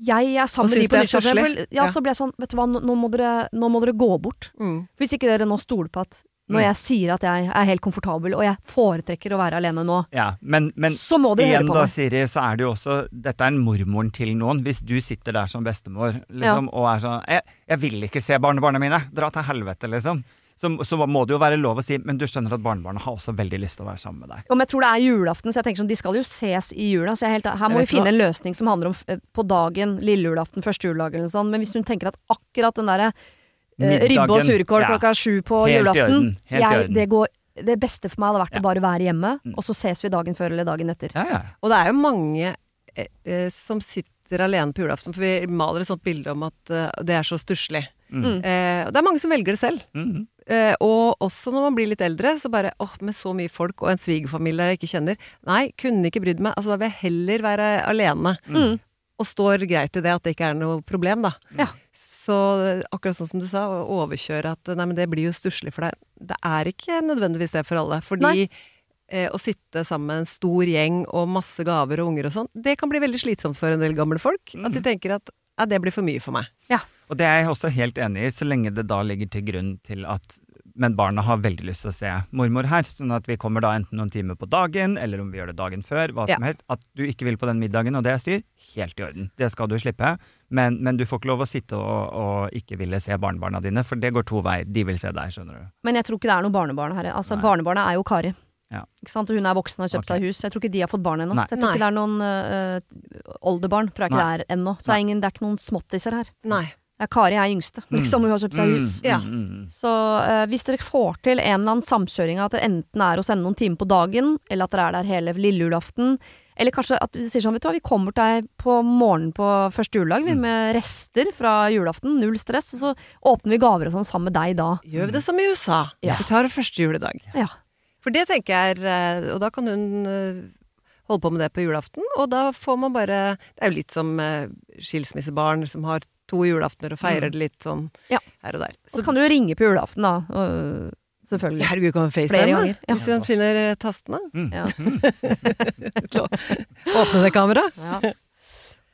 jeg er sammen med de på nyttårsaften. Ja, Ja. så blir jeg sånn Vet du hva, nå, nå, må dere, nå må dere gå bort. mm. Hvis ikke dere nå stoler på at når jeg sier at jeg er helt komfortabel, og jeg foretrekker å være alene nå, Ja, men, men så må de høre igjen på da, meg. Siri, så er det jo også Dette er en mormoren til noen. Hvis du sitter der som bestemor liksom, og er sånn jeg, 'Jeg vil ikke se barnebarna mine! Dra til helvete', liksom. Så, så må det jo være lov å si Men du skjønner at barnebarna har også veldig lyst til å være sammen med deg. Om jeg tror det er julaften, så jeg tenker sånn, de skal jo ses i jula. Så jeg helt, her må Jeg vi finne hva- en løsning som handler om eh, på dagen, lille julaften, første juledag eller noe sånt. Men hvis hun tenker at akkurat den derre eh, ribbe og surkål ja. klokka sju på Helt i julaften orden, helt i jeg, orden. det, går, det beste for meg hadde vært Ja. å bare være hjemme, Mm. og så ses vi dagen før eller dagen etter. Ja, ja. Og det er jo mange eh, eh, som sitter alene på julaften, for vi maler et sånt bilde om at eh, det er så stusslig. Mm. Eh, og det er mange som velger det selv. Mhm. Eh, og også når man blir litt eldre, så bare åh, med så mye folk og en svigerfamilie jeg ikke kjenner. Nei, kunne ikke brydd meg. Altså, da vil jeg heller være alene. Mm. Og står greit i det at det ikke er noe problem, da. Ja. Så akkurat sånn som du sa, å overkjøre at nei, men det blir jo stusslig for deg. Det er ikke nødvendigvis det for alle. Fordi eh, å sitte sammen med en stor gjeng og masse gaver og unger og sånn, det kan bli veldig slitsomt for en del gamle folk. At de tenker at ja, det blir for mye for meg. Og det er jeg også helt enig i, så lenge det da ligger til grunn til at men barna har veldig lyst til å se mormor her, sånn at vi kommer da enten noen timer på dagen, eller om vi gjør det dagen før, hva som Ja. helst. At du ikke vil på den middagen, og det jeg sier, helt i orden. Det skal du slippe. Men, men du får ikke lov å sitte og, og ikke ville se barnebarna dine, for det går to veier. De vil se deg, skjønner du. Men jeg tror ikke det er noe barnebarn her. Altså, Nei. barnebarnet er jo Kari. Ja. Ikke sant? Og hun er voksen og har kjøpt okay. seg hus. Jeg tror ikke de har fått barn ennå. Nei. Så jeg tror Nei. ikke det er noen uh, oldebarn. Tror jeg ikke det er ennå. Så det er, ingen, det er ikke noen småttiser her. Nei. Ja, Kari er yngste, liksom. Hun har kjøpt seg hus. Ja. Mm, mm, mm. Så øh, hvis dere får til en eller annen samkjøring at det enten er å sende noen timer på dagen, eller at dere er der hele lille julaften, eller kanskje at vi sier sånn, vet du hva, vi kommer til deg på morgenen på første juledag, vi, med rester fra julaften, null stress, og så åpner vi gaver og sånn sammen med deg da. Gjør vi det som i USA? Ja. Vi tar første juledag. Ja. For det tenker jeg er eh, Og da kan hun eh, holde på med det på julaften, og da får man bare Det er jo litt som eh, skilsmissebarn som har to julaftener og feirer det litt sånn Ja. her og der. Og så kan du jo ringe på julaften da, og, selvfølgelig. Herregud, kan man Flere facetime? ganger, ja. Hvis du finner tastene. tastene. Ja. <laughs> Åpne det kameraet. Ja.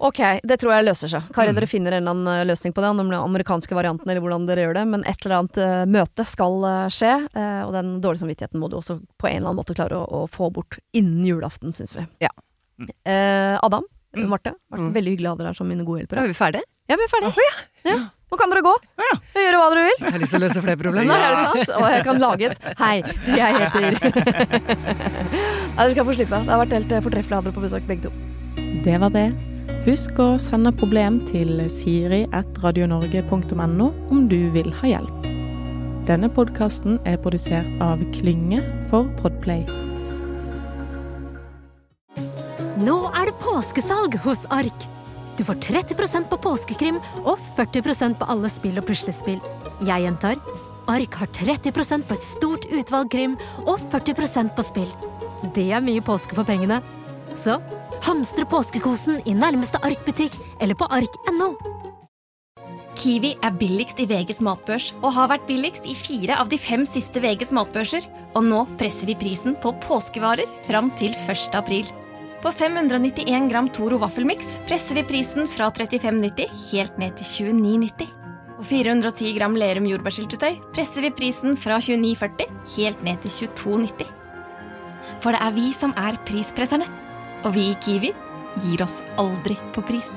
Ok, det tror jeg løser seg. Kari, Mm. dere finner en eller annen eh, løsning på det, om den amerikanske varianten eller hvordan dere gjør det, men et eller annet uh, møte skal uh, skje, Uh, og den dårlige samvittigheten må du også på en eller annen måte klare å, å få bort innen julaften, syns vi. Ja. Eh, Adam, Mm. Marte, vært Mm. veldig hyggelig å ha dere her som mine gode hjelpere. er vi ferdige. Ja, vi er ferdige. Ja. Nå kan dere gå. Ja. Gjøre hva dere vil. Jeg har lyst til å løse flere problemer. Nei, er det sant? Og jeg kan lage et <laughs> Hei, jeg heter <laughs> Nei, dere skal få slippe. Det har vært helt fortreffelig å ha dere på besøk, begge to. Det var det. Husk å sende problem til siri.radionorge.no om du vil ha hjelp. Denne podkasten er produsert av Klynge for Podplay. Nå er det påskesalg hos Ark. Du får 30% på påskekrim og 40% på alle spill og puslespill. Jeg gjentar Ark har 30% på et stort utvalg krim og 40% på spill. Det er mye påske for pengene. Så hamstre påskekosen i nærmeste Ark-butikk eller på ark.no. Kiwi er billigst i VGs matbørs og har vært billigst i fire av de fem siste VGs matbørser. Og nå presser vi prisen på påskevarer fram til 1. april. På 591 gram Toro vaffelmiks presser vi prisen fra 35,90 helt ned til 29,90. Og 410 gram Lerum jordbærsyltetøy presser vi prisen fra 29,40 helt ned til 22,90. For det er vi som er prispresserne. Og vi i Kiwi gir oss aldri på pris.